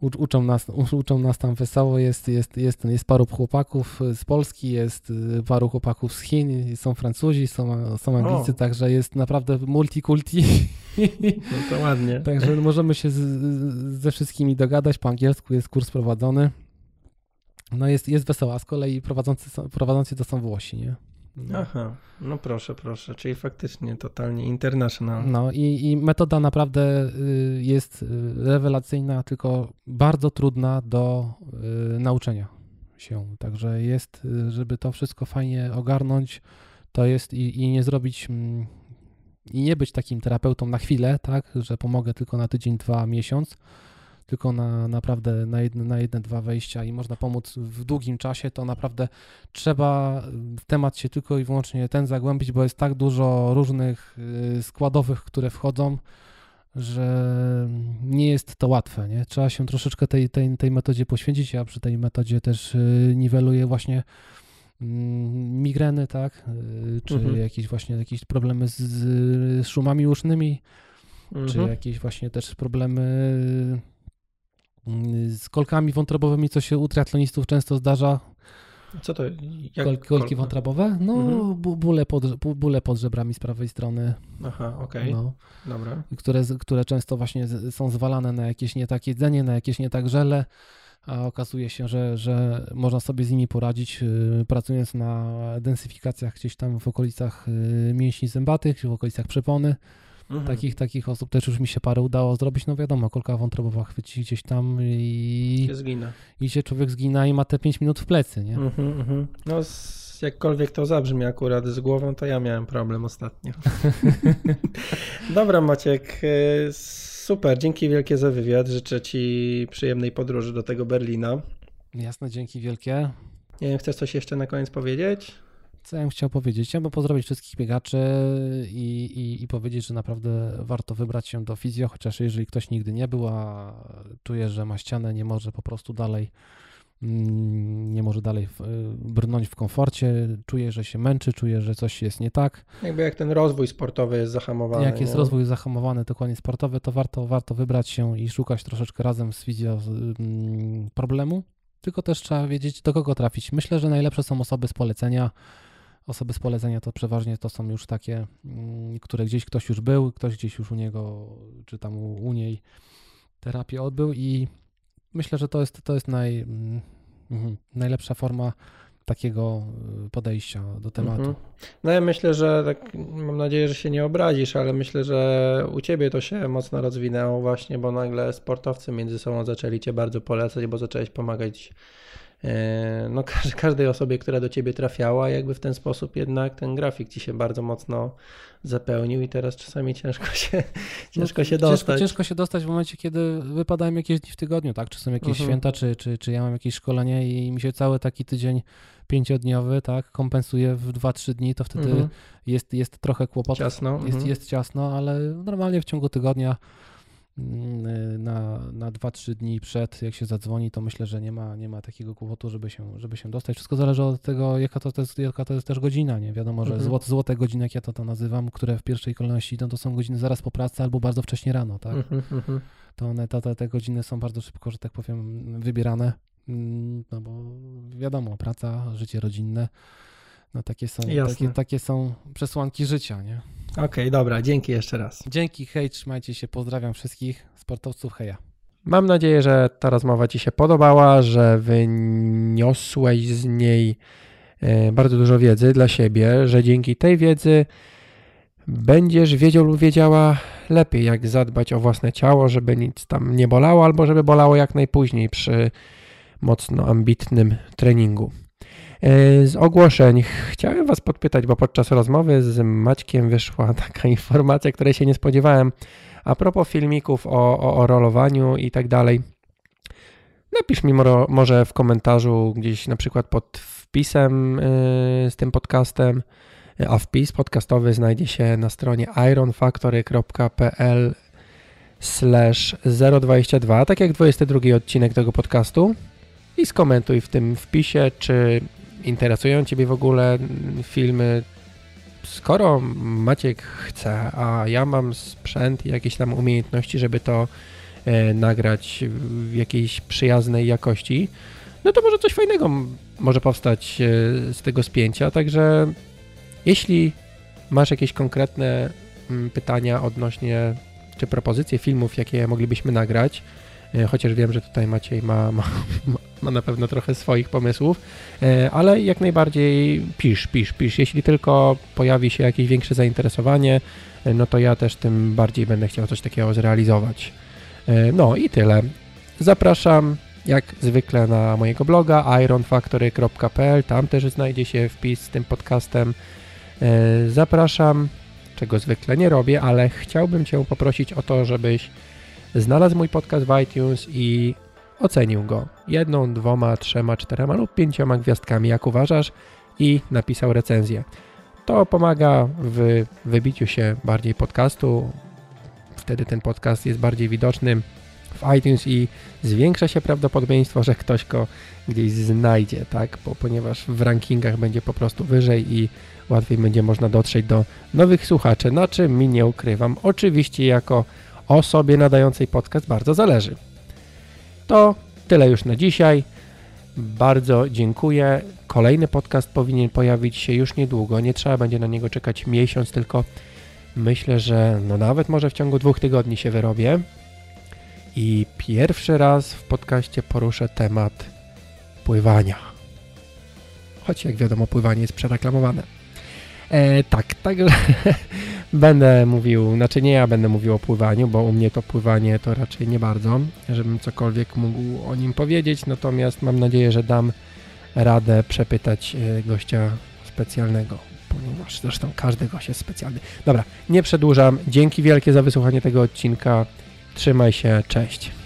U, uczą, nas, uczą nas tam wesoło. Jest, jest, jest, jest paru chłopaków z Polski, jest y, paru chłopaków z Chin, są Francuzi, są, są Anglicy, o. także jest naprawdę multikulti. No to ładnie. także możemy się z, ze wszystkimi dogadać. Po angielsku jest kurs prowadzony. No jest, jest wesoło, a z kolei prowadzący, prowadzący to są Włosi, nie? No. Aha, no proszę, proszę, czyli faktycznie totalnie international. No i, i metoda naprawdę y, jest y, rewelacyjna, tylko bardzo trudna do y, nauczenia się. Także jest, żeby to wszystko fajnie ogarnąć, to jest i, i nie zrobić mm, i nie być takim terapeutą na chwilę, tak, że pomogę tylko na tydzień, dwa, miesiąc, tylko na naprawdę na jedne, na jedne, dwa wejścia i można pomóc w długim czasie, to naprawdę trzeba w temat się tylko i wyłącznie ten zagłębić, bo jest tak dużo różnych y, składowych, które wchodzą, że nie jest to łatwe. Nie? Trzeba się troszeczkę tej, tej, tej metodzie poświęcić. Ja przy tej metodzie też y, niweluję właśnie mm, migreny, tak, y, czy mhm. jakieś właśnie jakieś problemy z, z szumami usznymi, mhm. czy jakieś właśnie też problemy z kolkami wątrobowymi, co się u triatlonistów często zdarza. Co to? Jak Kol, kolki wątrobowe? No, mhm. bóle, pod, bóle pod żebrami z prawej strony. Aha, okej. Okay. No. Dobra. Które, które często właśnie są zwalane na jakieś nie takie jedzenie, na jakieś nie tak żele, a okazuje się, że, że można sobie z nimi poradzić, yy, pracując na densyfikacjach gdzieś tam w okolicach yy, mięśni zębatych, w okolicach przepony. Mhm. Takich, takich osób też już mi się parę udało zrobić. No wiadomo, kolka wątrobowa chwyci gdzieś tam i się zgina. I się człowiek zgina i ma te 5 minut w plecy, nie? Mhm, mhm. No z, jakkolwiek to zabrzmi akurat z głową, to ja miałem problem ostatnio. Dobra Maciek, e, super, dzięki wielkie za wywiad. Życzę Ci przyjemnej podróży do tego Berlina. Jasne, dzięki wielkie. Nie wiem, chcesz coś jeszcze na koniec powiedzieć? Co ja bym chciał powiedzieć? Chciałbym pozdrowić wszystkich biegaczy i, i, i, powiedzieć, że naprawdę warto wybrać się do fizjo, chociaż jeżeli ktoś nigdy nie był, a czuje, że ma ścianę, nie może po prostu dalej mm, nie może dalej brnąć w komforcie, czuje, że się męczy, czuje, że coś jest nie tak. Jakby jak ten rozwój sportowy jest zahamowany. Jak jest nie? rozwój zahamowany, dokładnie sportowy, to warto, warto wybrać się i szukać troszeczkę razem z fizjo mm, problemu. Tylko też trzeba wiedzieć, do kogo trafić. Myślę, że najlepsze są osoby z polecenia, Osoby z polecenia to przeważnie to są już takie, mm, które gdzieś ktoś już był, ktoś gdzieś już u niego, czy tam u, u niej terapię odbył i myślę, że to jest, to jest naj, mm, mhm, najlepsza forma takiego y, podejścia do tematu. Mhm. No ja myślę, że tak, mam nadzieję, że się nie obrazisz, ale myślę, że u ciebie to się mocno rozwinęło właśnie, bo nagle sportowcy między sobą zaczęli cię bardzo polecać, bo zaczęłeś pomagać no, każdej osobie, która do ciebie trafiała, jakby w ten sposób jednak ten grafik ci się bardzo mocno zapełnił i teraz czasami ciężko się, ciężko no, się dostać. Ciężko, ciężko, się dostać w momencie, kiedy wypadają jakieś dni w tygodniu, tak? Czy są jakieś uh-huh. święta, czy, czy, czy ja mam jakieś szkolenie i mi się cały taki tydzień pięciodniowy, tak, kompensuje w 2-3 dni, to wtedy uh-huh. jest, jest trochę kłopotów. Ciasno. Jest, uh-huh. jest ciasno, ale normalnie w ciągu tygodnia na, na 2-3 dni przed, jak się zadzwoni, to myślę, że nie ma, nie ma takiego kłopotu, żeby się, żeby się dostać. Wszystko zależy od tego, jaka to, jest, jaka to jest też godzina, nie? Wiadomo, że mhm. złote, godziny, jak ja to, to nazywam, które w pierwszej kolejności idą, to są godziny zaraz po pracy albo bardzo wcześnie rano, tak? Mhm, mhm. to one, te, te godziny są bardzo szybko, że tak powiem, wybierane, mm, no bo wiadomo, praca, życie rodzinne, no takie są, takie, takie są przesłanki życia, nie? Okej, okay, dobra, dzięki jeszcze raz. Dzięki, hej, trzymajcie się, pozdrawiam wszystkich sportowców, heja. Mam nadzieję, że ta rozmowa Ci się podobała, że wyniosłeś z niej e, bardzo dużo wiedzy dla siebie, że dzięki tej wiedzy będziesz wiedział lub wiedziała lepiej, jak zadbać o własne ciało, żeby nic tam nie bolało, albo żeby bolało jak najpóźniej przy mocno ambitnym treningu. E, z ogłoszeń. Chciałem Was podpytać, bo podczas rozmowy z Maćkiem wyszła taka informacja, której się nie spodziewałem, a propos filmików o, o, o rolowaniu i tak dalej. Napisz mi może w komentarzu gdzieś na przykład pod wpisem e, z tym podcastem, a wpis podcastowy znajdzie się na stronie ironfactory.pl slash 022, tak jak 22 odcinek tego podcastu. I skomentuj w tym wpisie, czy interesują Ciebie w ogóle filmy. Skoro Maciek chce, a ja mam sprzęt i jakieś tam umiejętności, żeby to e, nagrać w jakiejś przyjaznej jakości, no to może coś fajnego może powstać e, z tego spięcia. Także jeśli masz jakieś konkretne mm, pytania odnośnie czy propozycje filmów, jakie moglibyśmy nagrać, chociaż wiem, że tutaj Maciej ma, ma, ma na pewno trochę swoich pomysłów, e, ale jak najbardziej pisz, pisz, pisz. Jeśli tylko pojawi się jakieś większe zainteresowanie, e, no to ja też tym bardziej będę chciał coś takiego zrealizować. No i tyle. Zapraszam jak zwykle na mojego bloga ironfactory.pl, tam też znajdzie się wpis z tym podcastem. Zapraszam czego zwykle nie robię, ale chciałbym Cię poprosić o to, żebyś znalazł mój podcast w iTunes i ocenił go jedną, dwoma, trzema, czterema lub pięcioma gwiazdkami, jak uważasz, i napisał recenzję. To pomaga w wybiciu się bardziej podcastu. Wtedy ten podcast jest bardziej widoczny w iTunes i zwiększa się prawdopodobieństwo, że ktoś go gdzieś znajdzie, tak? Bo, ponieważ w rankingach będzie po prostu wyżej i łatwiej będzie można dotrzeć do nowych słuchaczy, na czym mi nie ukrywam. Oczywiście jako osobie nadającej podcast bardzo zależy. To tyle już na dzisiaj. Bardzo dziękuję. Kolejny podcast powinien pojawić się już niedługo. Nie trzeba będzie na niego czekać miesiąc, tylko myślę, że no nawet może w ciągu dwóch tygodni się wyrobię. I pierwszy raz w podcaście poruszę temat pływania. Choć jak wiadomo, pływanie jest przereklamowane. E, tak, także będę mówił, znaczy nie ja będę mówił o pływaniu, bo u mnie to pływanie to raczej nie bardzo, żebym cokolwiek mógł o nim powiedzieć, natomiast mam nadzieję, że dam radę przepytać e, gościa specjalnego, ponieważ zresztą każdy gość jest specjalny. Dobra, nie przedłużam. Dzięki wielkie za wysłuchanie tego odcinka. Trzymaj się, cześć.